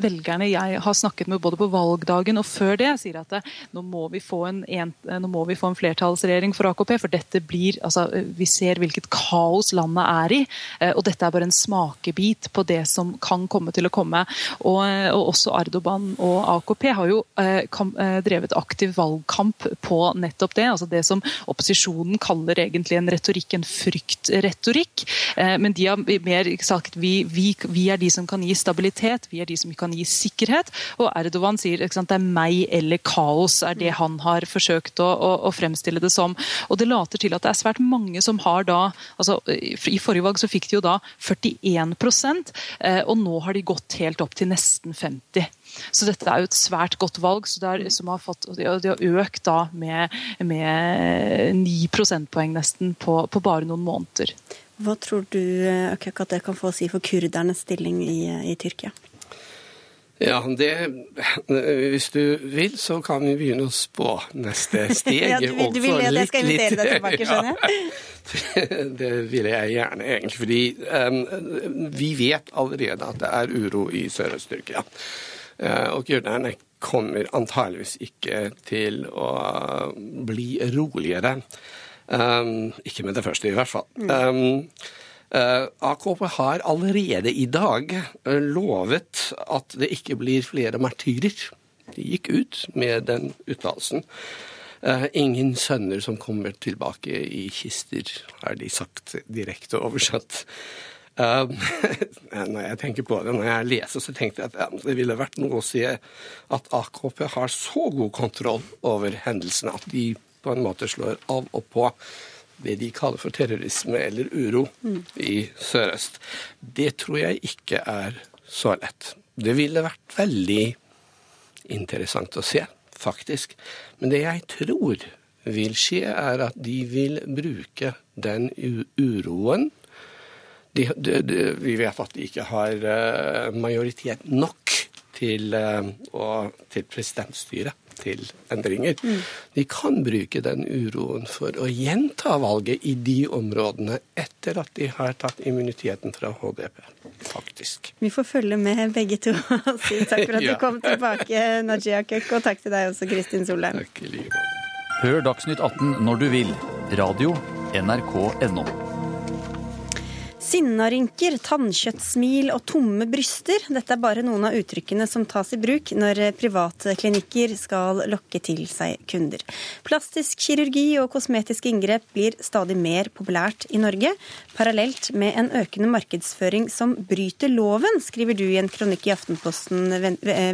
velgerne jeg har snakket med både på valgdagen og før det, sier at det, nå, må vi få en, en, må vi få en flertallsregjering for AKP, for dette blir altså, Vi ser hvilket kaos landet er i, eh, og dette er bare en smakebit på det som kan komme til å komme. Og, og også Ardoban og AKP har jo eh, kam, eh, drevet aktiv valgkamp på nettopp det. altså Det som opposisjonen kaller egentlig en retorikk, en fryktretorikk retorikk, men de har mer sagt vi, vi, vi, er de som kan gi stabilitet, vi er de som kan gi sikkerhet. Og Erdogan sier at det er meg eller kaos, er det han har forsøkt å, å, å, fremstille det som. Og det later til at det er svært mange som har da altså I forrige valg så fikk de jo da 41% og nå har de gått helt opp til nesten 50 så dette er jo et svært godt valg, er, som har fått, de har økt da med, med 9 prosentpoeng nesten på, på, bare noen måneder. Hva tror du okay, at det kan få å si for kurdernes stilling i, i Tyrkia? Ja, det, Hvis du vil, så kan vi begynne å spå neste steg. ja, du, vil, du vil det, jeg skal invitere deg tilbake, skjønner jeg? det vil jeg gjerne, egentlig. Fordi um, vi vet allerede at det er uro i Sørøst-Tyrkia. Uh, og kurderne kommer antageligvis ikke til å bli roligere. Um, ikke med det første, i hvert fall. Um, uh, AKP har allerede i dag uh, lovet at det ikke blir flere martyrer. De gikk ut med den uttalelsen. Uh, ingen sønner som kommer tilbake i kister, har de sagt direkte oversatt. Uh, når jeg tenker på det, når jeg leser, så tenkte jeg at det ville vært noe å si at AKP har så god kontroll over hendelsene at de på en måte slår av og på det de kaller for terrorisme eller uro mm. i Sørøst. Det tror jeg ikke er så lett. Det ville vært veldig interessant å se, faktisk. Men det jeg tror vil skje, er at de vil bruke den uroen de, de, de, vi vet at de ikke har uh, majoritet nok til, uh, til presidentstyret, til endringer. Mm. De kan bruke den uroen for å gjenta valget i de områdene etter at de har tatt immuniteten fra HDP, faktisk. Vi får følge med begge to og si takk for at ja. du kom tilbake, Najia Kek, og takk til deg også, Kristin Solheim. Takk i like Hør Dagsnytt 18 når du vil. Radio NRK.no. Sinnarynker, tannkjøttsmil og tomme bryster. Dette er bare noen av uttrykkene som tas i bruk når private klinikker skal lokke til seg kunder. Plastisk kirurgi og kosmetiske inngrep blir stadig mer populært i Norge, parallelt med en økende markedsføring som bryter loven, skriver du i en kronikk i Aftenposten,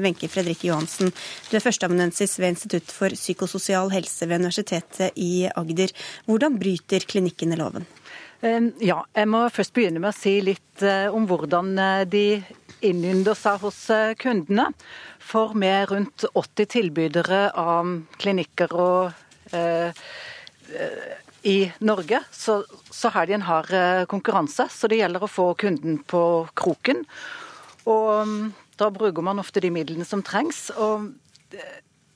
Wenche Fredrikke Johansen. Du er førsteamanuensis ved Institutt for psykososial helse ved Universitetet i Agder. Hvordan bryter klinikkene loven? Ja, jeg må først begynne med å si litt eh, om hvordan eh, de innynder seg hos eh, kundene. For med rundt 80 tilbydere av klinikker og eh, i Norge, så, så, har de en hard konkurranse. Så det gjelder å få kunden på kroken. Og mm, da bruker man ofte de midlene som trengs. og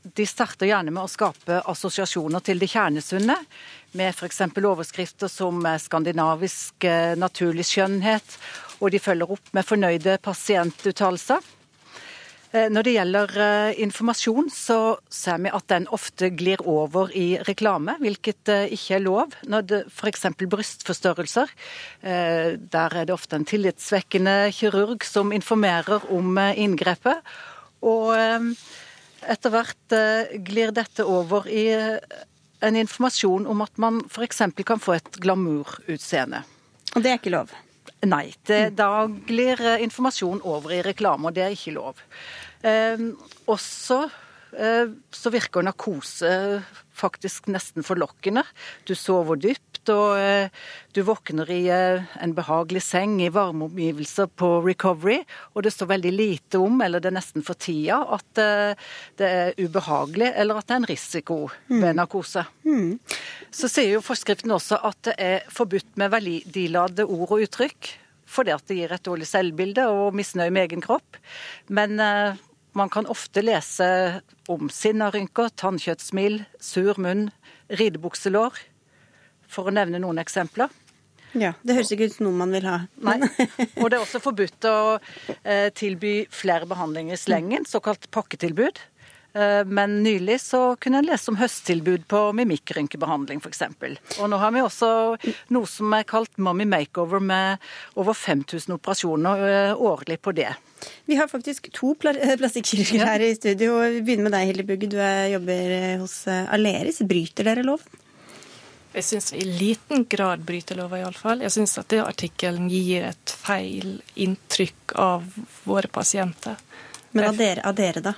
de starter gjerne med å skape assosiasjoner til det kjernesunne, med f.eks. overskrifter som skandinavisk eh, naturlig skjønnhet, og de følger opp med fornøyde pasientuttalelser. Eh, når det gjelder eh, informasjon, så ser vi at den ofte glir over i reklame, hvilket ikke er lov. Når f.eks. brystforstørrelser, der er det ofte en tillitsvekkende kirurg som informerer om inngrepet. Og etter hvert eh, glir dette over i eh, en informasjon om at man f.eks. kan få et glamourutseende. Og det er ikke lov? Nei. Det, da glir eh, informasjon over i reklame, og det er ikke lov. Eh, også eh, så virker narkose faktisk nesten forlokkende. Du sover dypt og eh, du våkner i eh, en behagelig seng i varme omgivelser på recovery, og det står veldig lite om, eller det er nesten for tida, at eh, det er ubehagelig, eller at det er en risiko ved mm. narkose. Mm. Så sier jo forskriften også at det er forbudt med verdilade ord og uttrykk, fordi at det gir et dårlig selvbilde og misnøye med egen kropp. Men man kan ofte lese om sinnarynker, tannkjøttsmil, sur munn, ridebukselår for å nevne noen eksempler. Ja, Det høres ikke ut som noe man vil ha. Nei. Og det er også forbudt å eh, tilby flere behandlinger i slengen, såkalt pakketilbud. Eh, men nylig så kunne en lese om høsttilbud på mimikkrynkebehandling f.eks. Og nå har vi også noe som er kalt Mommy Makeover, med over 5000 operasjoner eh, årlig på det. Vi har faktisk to plastikkirurger her i studio. Vi begynner med deg, Hilde Bugge. Du jobber hos Aleris. Bryter dere loven? Jeg syns i liten grad bryter lova, iallfall. Jeg syns at det artikkelen gir et feil inntrykk av våre pasienter. Men av dere, av dere da?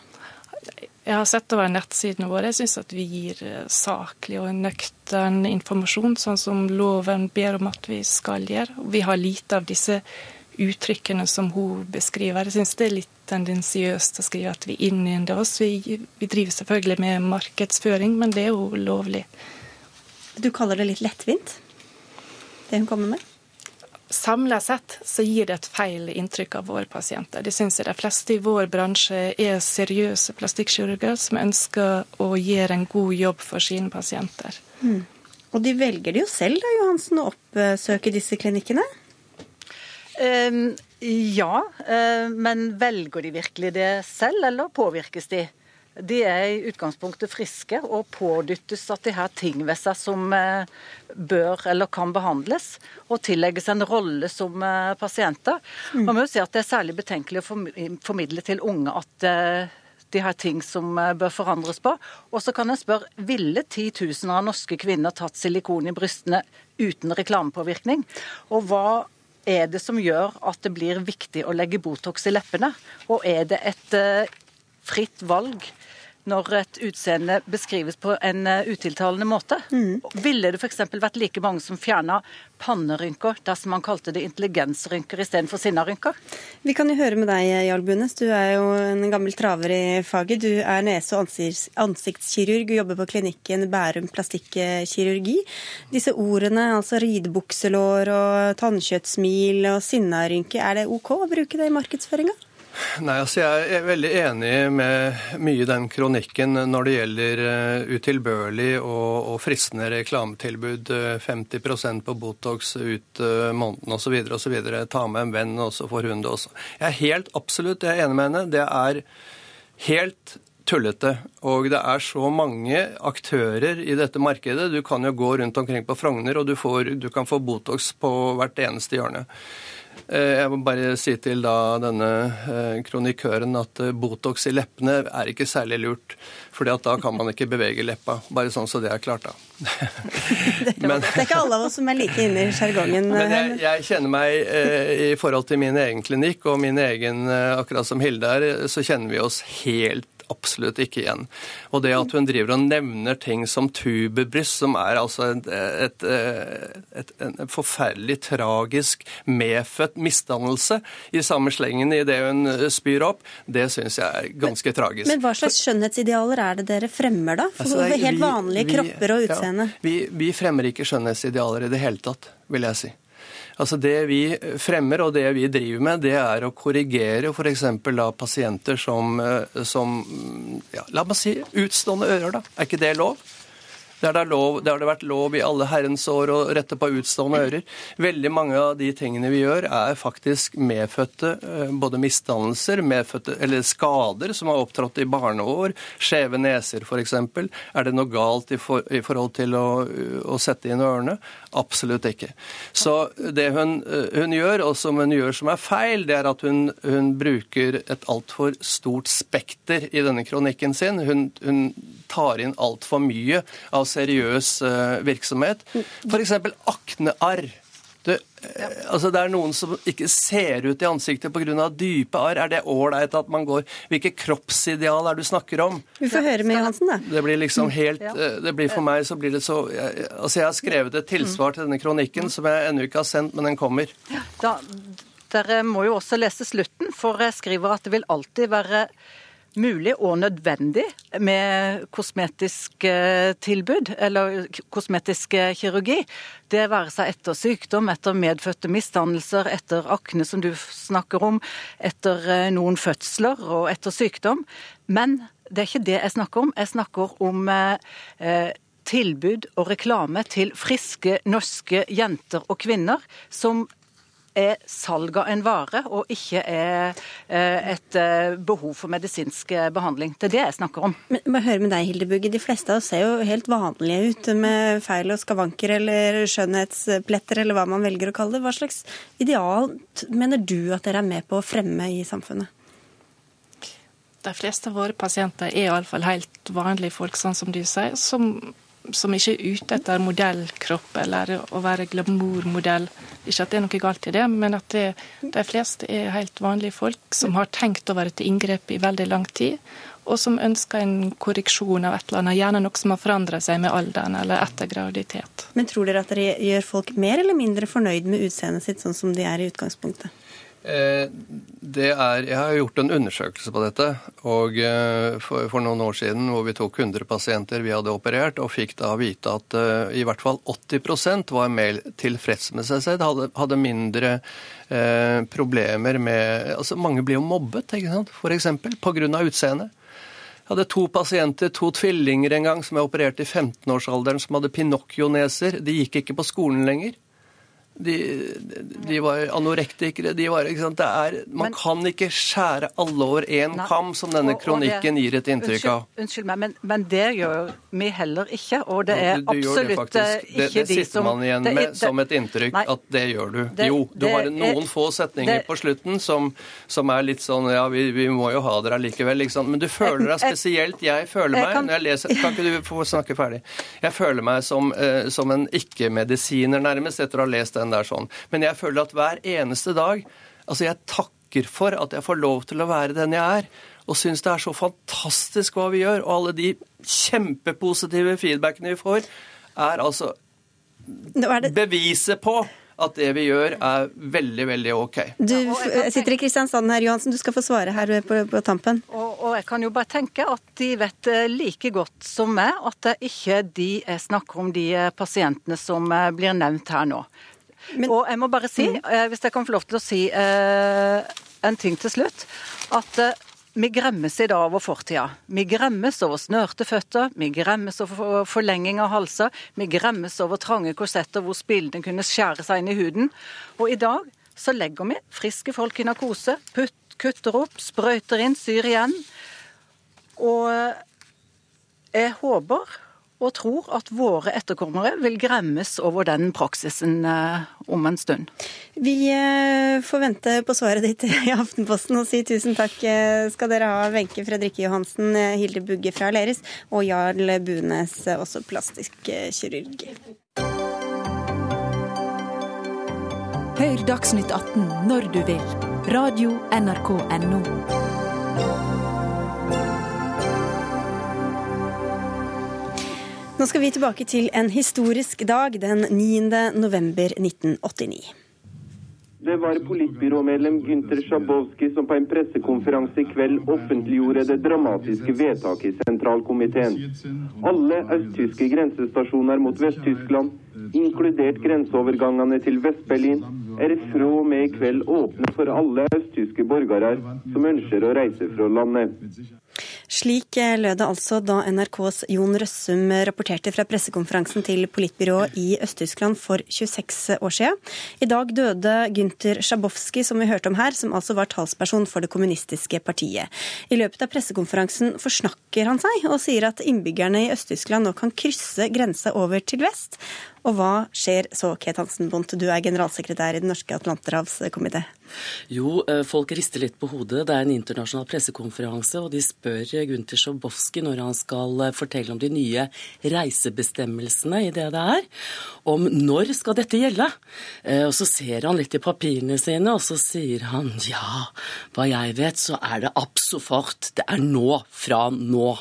Jeg har sett over nettsidene våre. Jeg syns at vi gir eh, saklig og nøktern informasjon, sånn som loven ber om at vi skal gjøre. Vi har lite av disse uttrykkene som hun beskriver. Jeg syns det er litt tendensiøst å skrive at vi innynder oss. Vi, vi driver selvfølgelig med markedsføring, men det er jo lovlig. Du kaller det litt lettvint, det hun kommer med? Samla sett så gir det et feil inntrykk av våre pasienter. Det syns jeg de fleste i vår bransje er seriøse plastikkirurger som ønsker å gjøre en god jobb for sine pasienter. Mm. Og de velger det jo selv da, Johansen, å oppsøke disse klinikkene? Um, ja, uh, men velger de virkelig det selv, eller påvirkes de? De er i utgangspunktet friske og pådyttes at de har ting ved seg som eh, bør eller kan behandles, og tillegges en rolle som eh, pasienter. Man må jo si at Det er særlig betenkelig å formidle til unge at eh, de har ting som bør forandres på. Og så kan jeg spørre, ville titusener av norske kvinner tatt silikon i brystene uten reklamepåvirkning? Og hva er det som gjør at det blir viktig å legge Botox i leppene? Og er det et fritt valg når et utseende beskrives på en eh, utiltalende måte. Mm. Ville det f.eks. vært like mange som fjerna pannerynker dersom man kalte det intelligensrynker istedenfor sinnarynker? Vi kan jo høre med deg, Jarl Bunes. Du er jo en gammel traver i faget. Du er nese- og ansiktskirurg og jobber på klinikken Bærum plastikkirurgi. Disse ordene, altså ridebukselår og tannkjøttsmil og sinnarynke, er det OK å bruke det i markedsføringa? Nei, altså Jeg er veldig enig med mye i den kronikken når det gjelder eh, utilbørlig og, og fristende reklametilbud. 50 eh, på Botox ut uh, måneden osv. osv. Ta med en venn, og så får hun det også. Jeg er helt absolutt jeg er enig med henne. Det er helt tullete. Og det er så mange aktører i dette markedet. Du kan jo gå rundt omkring på Frogner, og du, får, du kan få Botox på hvert eneste hjørne. Eh, jeg må bare si til da denne eh, kronikøren at eh, Botox i leppene er ikke særlig lurt. fordi da kan man ikke bevege leppa. Bare sånn så det er klart, da. men, det er ikke alle av oss som er like inne i sjargongen. Men jeg, jeg, kjenner meg i forhold til min egen klinikk og min egen, akkurat som Hilde er, så kjenner vi oss helt absolutt ikke igjen. Og det at hun driver og nevner ting som tuberbryst, som er altså et, et, et, en forferdelig tragisk medfødt misdannelse i samme slengen i det hun spyr opp, det syns jeg er ganske men, tragisk. Men hva slags skjønnhetsidealer er det dere fremmer, da? For altså, helt vanlige vi, kropper og utseende? Ja, vi, vi fremmer ikke skjønnhetsidealer i det hele tatt, vil jeg si. Altså Det vi fremmer og det vi driver med, det er å korrigere f.eks. pasienter som, eh, som ja, La meg si utstående ører, da. Er ikke det lov? Det har, lov, det har det vært lov i alle herrens år å rette på utstående ører. Veldig mange av de tingene vi gjør, er faktisk medfødte eh, både misdannelser, medfødte, eller skader som har opptrådt i barneår, skjeve neser f.eks. Er det noe galt i, for, i forhold til å, å, sette inn ørene? Absolutt ikke. Så det hun, eh, hun, gjør, og som hun gjør som er feil, det er at hun, hun bruker et altfor stort spekter i denne kronikken sin. Hun, hun tar inn altfor mye av seriøs eh, virksomhet. F.eks. aknearr. Det, ja. altså det er noen som ikke ser ut i ansiktet pga. dype arr. Er det ålreit at man går Hvilke kroppsideal er det du snakker om? Vi får høre med Johansen, da. Det blir liksom helt eh, det blir For meg så blir det så Altså Jeg har skrevet et tilsvar til denne kronikken som jeg ennå ikke har sendt, men den kommer. Da, dere må jo også lese slutten, for jeg skriver at det vil alltid være mulig og nødvendig med kosmetisk eh, tilbud, eller kosmetisk eh, kirurgi. Det være seg etter sykdom, etter medfødte misdannelser, etter akne som du snakker om, etter eh, noen fødsler og etter sykdom. Men det er ikke det jeg snakker om. Jeg snakker om eh, tilbud og reklame til friske norske jenter og kvinner som er salg av en vare, og ikke er eh, et eh, behov for medisinsk eh, behandling. Det er det jeg snakker om. Men må høre med deg, Hildebugge. De fleste av oss ser jo helt vanlige ut med feil og skavanker eller skjønnhetspletter, eller hva man velger å kalle det. Hva slags ideal mener du at dere er med på å fremme i samfunnet? De fleste av våre pasienter er iallfall helt vanlige folk, sånn som du sier, som som ikke er ute etter modellkropp eller å være glamourmodell. Ikke at det er noe galt i det, men at det, de fleste er helt vanlige folk som har tenkt over et inngrep i veldig lang tid, og som ønsker en korreksjon av et eller annet, gjerne noe som har forandret seg med alderen eller etter graviditet. Men tror dere at dere gjør folk mer eller mindre fornøyd med utseendet sitt sånn som de er i utgangspunktet? Eh, det er, jeg har gjort en undersøkelse på dette og eh, for, for, noen år siden hvor vi tok 100 pasienter vi hadde operert, og fikk da vite at uh, i hvert fall 80% var mer tilfreds med seg selv, hadde, hadde mindre uh, problemer med altså Mange blir jo mobbet, ikke sant? f.eks. pga. utseendet. Jeg hadde to pasienter, to tvillinger en gang, som jeg opererte i 15-årsalderen, som hadde pinocchio-neser. De gikk ikke på skolen lenger. De, de, var anorektikere. De var, ikke sant? Er, man men, kan ikke skjære alle over én kam, som denne og, og kronikken det, gir et inntrykk av. Unnskyld, unnskyld meg, men, men, det gjør vi heller ikke. Og det er du, du absolutt det, eh, ikke det, det sitter man igjen med som et inntrykk nei, at det gjør du. jo, du har noen er, få setninger på slutten som, som, er litt sånn Ja, vi, vi må jo ha dere allikevel, ikke sant. Men du føler deg spesielt Jeg føler meg når jeg leser Kan ikke du få snakke ferdig? Jeg føler meg som, uh, som en ikke-medisiner, nærmest, etter å ha lest den den der sånn. Men jeg føler at hver eneste dag Altså, jeg takker for at jeg får lov til å være den jeg er. Og syns det er så fantastisk hva vi gjør. Og alle de kjempepositive feedbackene vi får, er altså beviset på at det vi gjør, er veldig, veldig OK. Du sitter i Kristiansand her, Johansen. Du skal få svare her på, på tampen. Og, og, jeg kan jo bare tenke at de vet eh, like godt som meg at det ikke de snakker om de eh, pasientene som eh, blir nevnt her nå. Men, og jeg må bare si, mm. Eh, hvis jeg kan få lov til å si eh, en ting til slutt, at eh, vi gremmes i dag over fortida. Vi gremmes over snørte føtter, vi gremmes over forlenging av halser, vi gremmes over trange korsetter hvor spillene kunne skjære seg inn i huden. Og i dag så legger vi friske folk i narkose, putt, kutter opp, sprøyter inn, syr igjen. Og jeg håper og tror at våre etterkommere vil gremmes over den praksisen eh, om en stund. Vi eh, får vente på svaret ditt i Aftenposten og si tusen takk eh, skal dere ha, Wenche Fredrikke Johansen, Hilde Bugge fra Aleris og Jarl Bunes, også plastisk kirurg. Hør Dagsnytt 18 når du vil. Radio NRK Radio.nrk.no. Nå skal vi tilbake til en historisk dag den 9. november 1989. Det var politbyråmedlem Gynter Sjabowski som på en pressekonferanse i kveld offentliggjorde det dramatiske vedtaket i sentralkomiteen. Alle østtyske grensestasjoner mot Vest-Tyskland, inkludert grenseovergangene til Vest-Berlin, er fra og med i kveld åpne for alle østtyske borgere som ønsker å reise fra landet. Slik eh, lød det altså da NRKs Jon Røssum rapporterte fra pressekonferansen til politbyrået i Øst-Tyskland for 26 år siden. I dag døde Gynter Sjabowski, som vi hørte om her, som altså var talsperson for det kommunistiske partiet. I løpet av pressekonferansen forsnakker han seg og sier at innbyggerne i Øst-Tyskland nå kan krysse grensa over til vest. Og hva skjer så, Ket Hansen Bondt, du er generalsekretær i Den norske atlanterhavskomité? Jo, eh, folk rister litt på hodet. Det er en internasjonal pressekonferanse, og de spør Gunther Sjobowski når han skal eh, fortelle om de nye reisebestemmelsene i det det er, om når skal dette gjelde? Eh, og så ser han litt i papirene sine, og så sier han ja, hva jeg vet, så er det absofort. Det er nå, fra nå.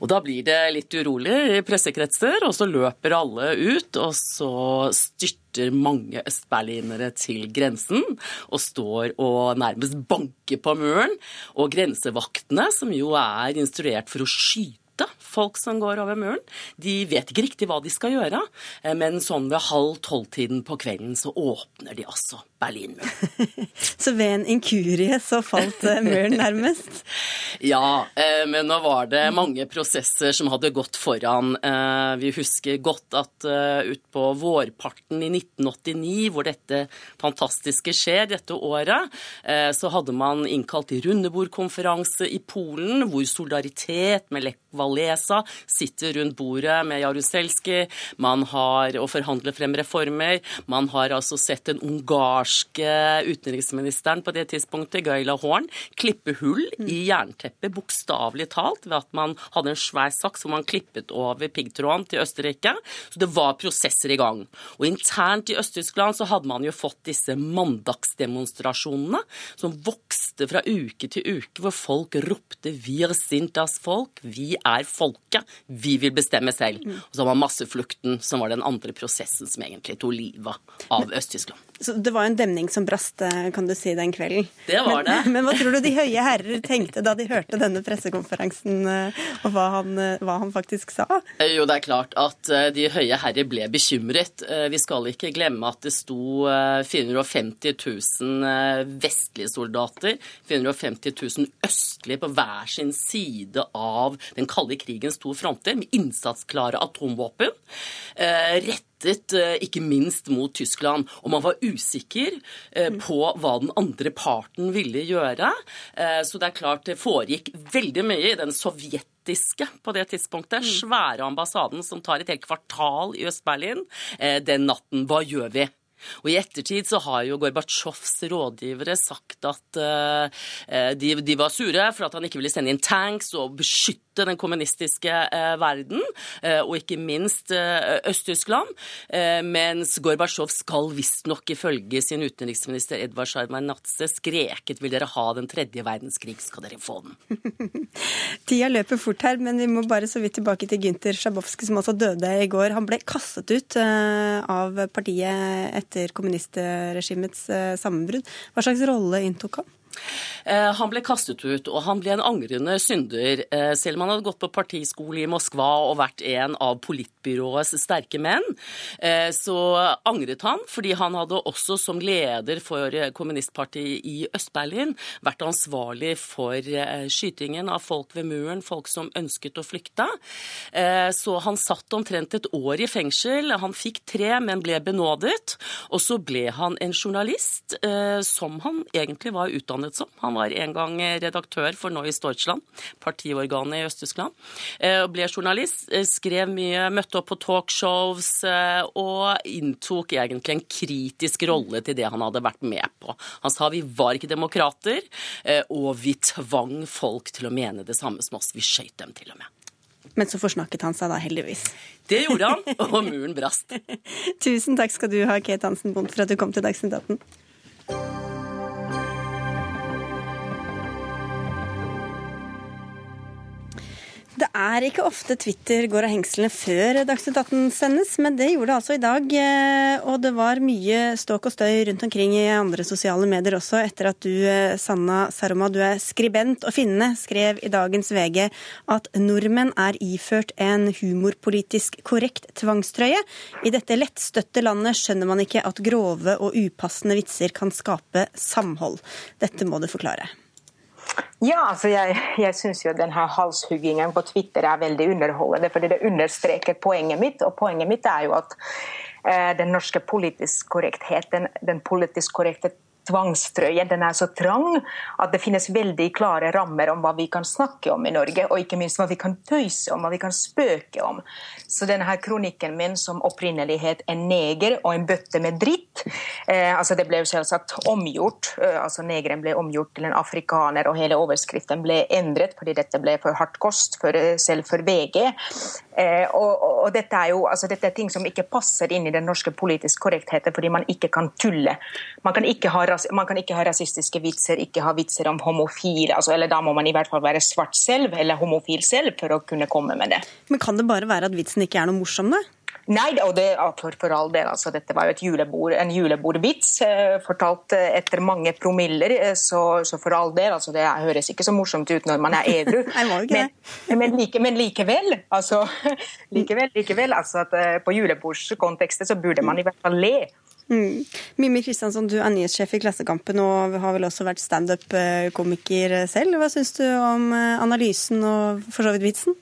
Og Da blir det litt urolig i pressekretser, og så løper alle ut. Og så styrter mange østberlinere til grensen og står og nærmest banker på muren. Og grensevaktene, som jo er instruert for å skyte folk som går over muren. De vet ikke riktig hva de skal gjøre, eh, men sånn ved halv tolv-tiden på kvelden så åpner de altså Berlinmuren. så ved en inkurie så falt eh, muren nærmest? ja, eh, men nå var det mange prosesser som hadde gått foran. Vi husker godt at utpå vårparten i 1989, hvor dette fantastiske skjer dette året, så hadde man innkalt til rundebordkonferanse i Polen, hvor solidaritet med Lech Walesa sitter rundt bordet med Jaruzelski. Man har å forhandle frem reformer. Man har altså sett den ungarske utenriksministeren på det tidspunktet, Gaila Horn, klippe hull i jernteppet, bokstavelig talt, ved at man hadde en svær saks hvor man klippet over piggtråden til Østerrike. Så det var prosesser i gang. Og internt i Øst-Tyskland så hadde man jo fått disse mandagsdemonstrasjonene som vokste fra uke til uke, hvor folk ropte 'Wir sind das Folk', vi er folket, vi vil bestemme selv. Og så har man masseflukten, som var den andre prosessen som egentlig tok livet av Øst-Tyskland. Så det var en demning som brast, eh, kan du si, den kvelden. Det var det. Men hva tror du de høye herrer tenkte da de hørte denne pressekonferansen, eh, og hva han, eh, hva han faktisk sa? Jo, det er klart at de høye herrer ble bekymret. Vi skal ikke glemme at det sto 450 000 vestlige soldater, 450 000 østlige på hver sin side av den kalde krigens to fronter, med innsatsklare atomvåpen. Rett rettet eh, ikke minst mot Tyskland. Og man var usikker eh, på hva den andre parten ville gjøre. Eh, så det er klart det foregikk veldig mye i den sovjetiske på det tidspunktet. Mm. Svære ambassaden som tar et helt kvartal i Øst-Berlin. Den natten, hva gjør vi? Og I ettertid så har jo Gorbatsjovs rådgivere sagt at uh, de, de, var sure for at han ikke ville sende inn tanks og beskytte den kommunistiske uh, verden, uh, og ikke minst Øst-Tyskland. mens Gorbatsjov skal visstnok ifølge sin utenriksminister Edvard Sjarmanatse skreket 'Vil dere ha den tredje verdenskrig, skal dere få den'. Tida løper fort her, men vi må bare så vidt tilbake til Gynter Sjabowski, som altså døde i går. Han ble kastet ut av partiet etter etter kommunistregimets eh, sammenbrudd. Hva slags rolle inntok han? Eh, han ble kastet ut, og han ble en angrende synder. Eh, selv om han hadde gått på partiskole i Moskva og vært en av politbyråets sterke menn, eh, så angret han, fordi han hadde også som leder for kommunistpartiet i Øst-Berlin vært ansvarlig for skytingen av folk ved muren, folk som ønsket å flykte. Så han satt omtrent et år i fengsel. Han fikk tre, men ble benådet. Og så ble han en journalist som han egentlig var utdannet som. Han var en gang redaktør for Neues Deutschland, partiorganet i Øst-Tyskland. Eh, ble journalist, eh, skrev mye, møtte opp på talkshows eh, og inntok egentlig en kritisk rolle til det han hadde vært med på. Han sa vi var ikke demokrater, og vi tvang folk til å mene det samme som oss. Vi skøyt dem til og med. Men så forsnakket han seg da, heldigvis. Det gjorde han, og muren brast. Tusen takk skal du ha, Kate Hansen Bondt, for at du kom til Dagsnytt 18. Det er ikke ofte Twitter går av hengslene før Dagsnytt 18 sendes, men det gjorde det altså i dag. Eh, og det var mye ståk og støy rundt omkring i andre sosiale medier også, etter at du, eh, Sanna Saroma, du er skribent og finne, skrev i dagens VG at nordmenn er iført en humorpolitisk korrekt tvangstrøye. I dette lettstøtte landet skjønner man ikke at grove og upassende vitser kan skape samhold. Dette må du forklare. Ja, altså jeg, jeg syns jo denne halshuggingen på Twitter er veldig underholdende. fordi det understreker poenget mitt. Og poenget mitt er jo at eh, den norske politisk korrektheten, den politisk korrekte tvangstrøyen den er så trang at det finnes veldig klare rammer om hva vi kan snakke om i Norge, og ikke minst hva vi kan tøyse om, hva vi kan spøke om. Så denne her kronikken min som opprinnelig het 'En neger og en bøtte med dritt', eh, altså det ble jo selvsagt omgjort. Eh, altså Negeren ble omgjort til en afrikaner, og hele overskriften ble endret fordi dette ble for hardt kost for, eh, selv for VG. Eh, og, og, og, dette er jo altså dette er ting som ikke passer inn i den norske politiske korrektheten, fordi man ikke kan tulle. Man kan ikke ha man kan ikke ha rasistiske vitser, ikke ha vitser om homofile. Altså, eller da må man i hvert fall være svart selv, eller homofil selv, for å kunne komme med det. Men kan det bare være at vitsen ikke er noe morsom, da? Nei, og det, for, for all del. Altså, dette var jo julebord, en julebordvits eh, fortalt eh, etter mange promiller. Eh, så, så, for all del, altså, det høres ikke så morsomt ut når man er edru. men, men, like, men, likevel, altså, likevel, likevel altså at, eh, På julebordskontekstet så burde man i hvert fall le. Mm. Mimmi Kristiansson, du er nyhetssjef i Klassekampen og har vel også vært standup-komiker selv. Hva syns du om eh, analysen og for så vidt vitsen?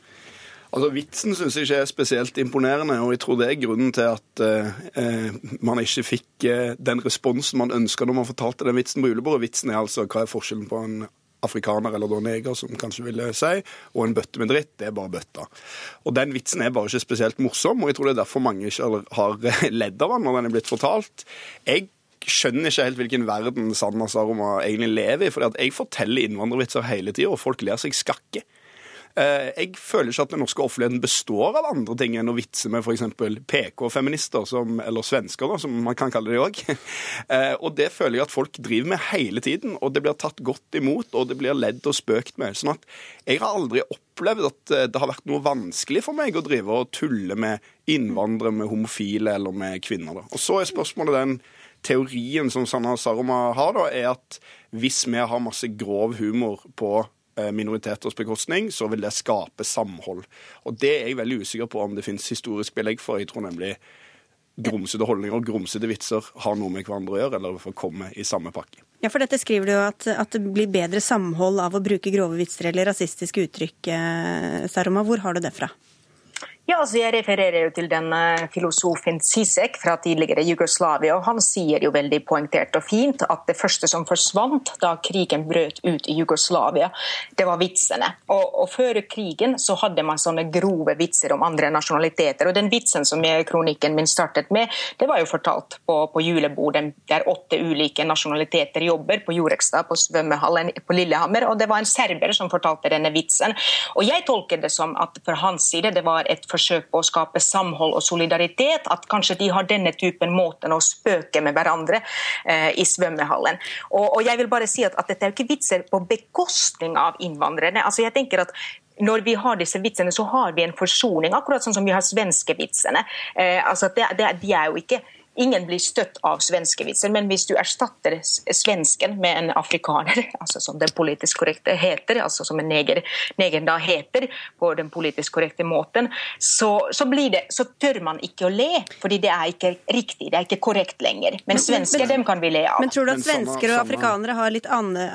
Altså, Vitsen syns jeg ikke er spesielt imponerende, og jeg tror det er grunnen til at eh, man ikke fikk eh, den responsen man ønska når man fortalte den vitsen på julebordet. Vitsen er altså hva er forskjellen på en afrikaner, eller da neger, som kanskje ville si, og en bøtte med dritt, det er bare bøtta. Og den vitsen er bare ikke spesielt morsom, og jeg tror det er derfor mange ikke har ledd av den når den er blitt fortalt. Jeg skjønner ikke helt hvilken verden Sanna Saroma egentlig lever i. For jeg forteller innvandrervitser hele tida, og folk ler seg skakke. Eh, jeg føler ikke at den norske offentligheten består av andre ting enn å vitse med f.eks. PK-feminister, eller svensker, da, som man kan kalle dem òg. Eh, og det føler jeg at folk driver med hele tiden, og det blir tatt godt imot, og det blir ledd og spøkt med. Sånn at jeg har aldri opplevd at eh, det har vært noe vanskelig for meg å drive og tulle med innvandrere, med homofile eller med kvinner. Da. Og så er spørsmålet den teorien som Sanna Saroma har, da, er at hvis vi har masse grov humor på minoriteters bekostning, så vil det skape samhold. Og Det er jeg veldig usikker på om det finnes historisk belegg for. Jeg tror nemlig grumsete holdninger og grumsete vitser har noe med hverandre å gjøre, eller får komme i samme pakke. Ja, for dette skriver du jo at, at, det blir bedre samhold av å bruke grove vitser eller rasistiske uttrykk. Eh, Saroma, hvor har du det fra? Ja, altså Jeg refererer jo til den filosofen Sisek fra tidligere Jugoslavia. og Han sier jo veldig poengtert og fint at det første som forsvant da krigen brøt ut i Jugoslavia, det var vitsene. Og, og Før krigen så hadde man sånne grove vitser om andre nasjonaliteter. og Den vitsen som jeg, kronikken min startet med, det var jo fortalt på, på julebordet der åtte ulike nasjonaliteter jobber på Jorekstad, på svømmehallen på Lillehammer. og Det var en serber som fortalte denne vitsen. Og Jeg tolker det som at fra hans side det var et forsøk på å skape samhold og solidaritet. At kanskje de har denne typen måten å spøke med hverandre eh, i svømmehallen. Og, og, jeg vil bare si at, at dette er jo ikke vitser på bekostning av innvandrerne. Altså jeg tenker at når vi har disse vitsene, så har vi en forsoning, akkurat sånn som vi har svenskevitsene. Eh, altså det, det, de er jo ikke Ingen blir støtt av svenskevitser, men hvis du erstatter svensken med en afrikaner, altså som den politisk korrekte heter, altså som en neger, neger da heter på den politisk korrekte måten, så, så, det, så, tør man ikke å le, fordi det er ikke riktig, det er ikke korrekt lenger. Men svensker, dem kan vi le av. Men tror du at svensker og afrikanere har litt anne,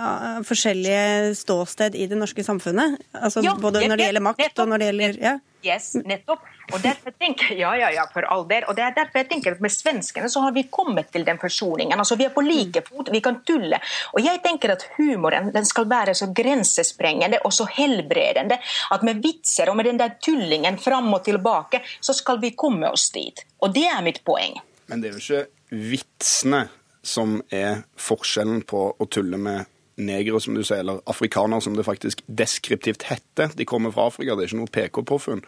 forskjellige ståsted i det norske samfunnet? Altså ja, Både når det gjelder makt og når det gjelder ja? Yes, nettopp. Og derfor tenker ja, ja, ja, for all del. Og det er derfor jeg tenker at med svenskene så har vi kommet til den forsoningen. Altså, vi er på like fot, vi kan tulle. Og jeg tenker at humoren den skal være så grensesprengende og så helbredende at med vitser og med den der tullingen fram og tilbake, så skal vi komme oss dit. Og det er mitt poeng. Men det er jo ikke vitsene som er forskjellen på å tulle med negere, som du sier, eller afrikanere, som det faktisk deskriptivt heter. De kommer fra Afrika, det er ikke noe PK-påfunn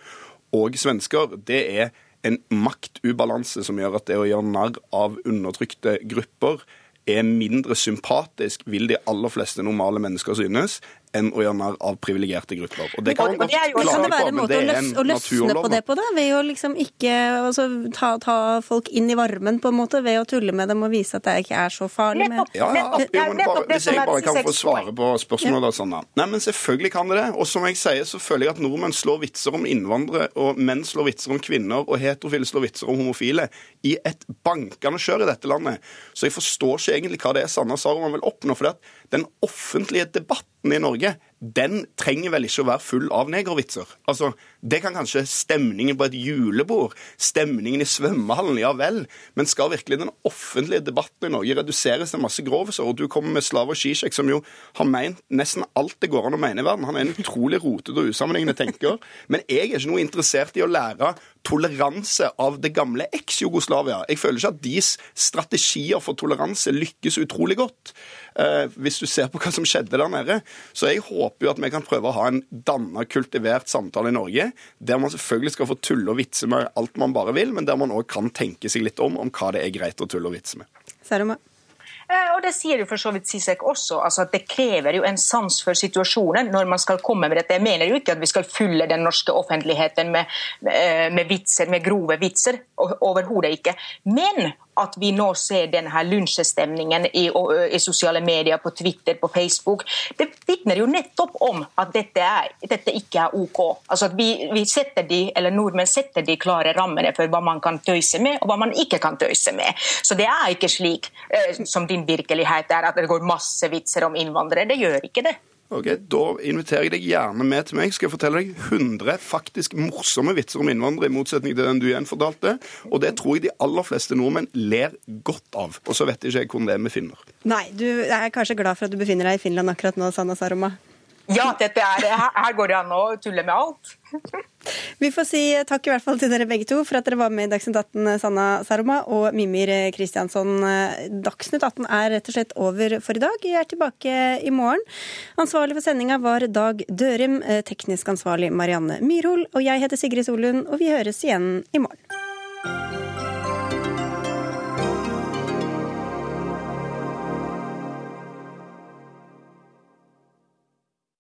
og svensker, det er en maktubalanse som gjør at det å gjøre narr av undertrykte grupper er mindre sympatisk, vil de aller fleste normale mennesker synes, enn å gjøre narr av privilegerte grupper. Og Det kan man godt klare på, men det er en naturlov. Kan det være en måte Å løsne på det på da? ved å liksom ikke altså, ta, ta, folk inn i varmen på en måte, ved å tulle med dem og vise at det ikke er så farlig. Med... Ja, ja, jo, bare, Hvis jeg bare kan få svare på spørsmålet, ja. sånn. Nei, men selvfølgelig kan det det. Og som jeg sier, så føler jeg at nordmenn slår vitser om innvandrere, og menn slår vitser om kvinner, og heterofile slår vitser om homofile, i et bankende kjør i dette landet. Så jeg forstår ikke egentlig hva det er Sanna Saruman vil oppnå. for det den offentlige debatten i Norge den trenger vel ikke å være full av negervitser. Altså, Det kan kanskje stemningen på et julebord, stemningen i svømmehallen, ja vel. Men skal virkelig den offentlige debatten i Norge reduseres til masse groviser? Og du kommer med Slavoj Zizek, som jo har meint nesten alt det går an å mene i verden. Han er en utrolig rotete og usammenhengende tenker. Men jeg er ikke noe interessert i å lære toleranse av det gamle eks-Jugoslavia. Jeg føler ikke at deres strategier for toleranse lykkes utrolig godt. Eh, hvis du ser på hva som skjedde der nede. Så jeg håper jo at vi kan prøve å ha en danna, kultivert samtale i Norge, der man selvfølgelig skal få tulle og vitse med alt man bare vil, men der man òg kan tenke seg litt om om hva det er greit å tulle og vitse med. Saruma. Eh, og det sier jo for så vidt Sisek også. altså at Det krever jo en sans for situasjonen når man skal komme med dette. Jeg mener jo ikke at vi skal fylle den norske offentligheten med, med eh, vitser, med grove vitser. Overhodet ikke. Men at vi nå ser denne lunsjestemningen i, i, sosiale medier, på Twitter, på Facebook, det vitner jo nettopp om at dette, er, dette ikke er OK. Altså at vi, vi, setter de, eller Nordmenn setter de klare rammene for hva man kan tøyse med, og hva man ikke kan tøyse med. Så det er ikke slik eh, som din virkelighet er, at det går masse vitser om innvandrere. Det gjør ikke det. Ok, Da inviterer jeg deg gjerne med til meg. Skal jeg fortelle deg 100 faktisk morsomme vitser om innvandrere, i motsetning til den du igjen fortalte. Og det tror jeg de aller fleste nordmenn ler godt av. Og så vet ikke jeg hvordan det er med finner. Nei, du er kanskje glad for at du befinner deg i Finland akkurat nå, Sanna Saroma? Ja, dette er, her går det an å tulle med alt. Vi får si takk i hvert fall til dere begge to for at dere var med i Dagsnytt 18, Sanna Saroma og Mimir Kristiansson. Dagsnytt 18 er rett og slett over for i dag. Vi er tilbake i morgen. Ansvarlig for sendinga var Dag Dørim, teknisk ansvarlig Marianne Myrhol, og jeg heter Sigrid Solund, og vi høres igjen i morgen.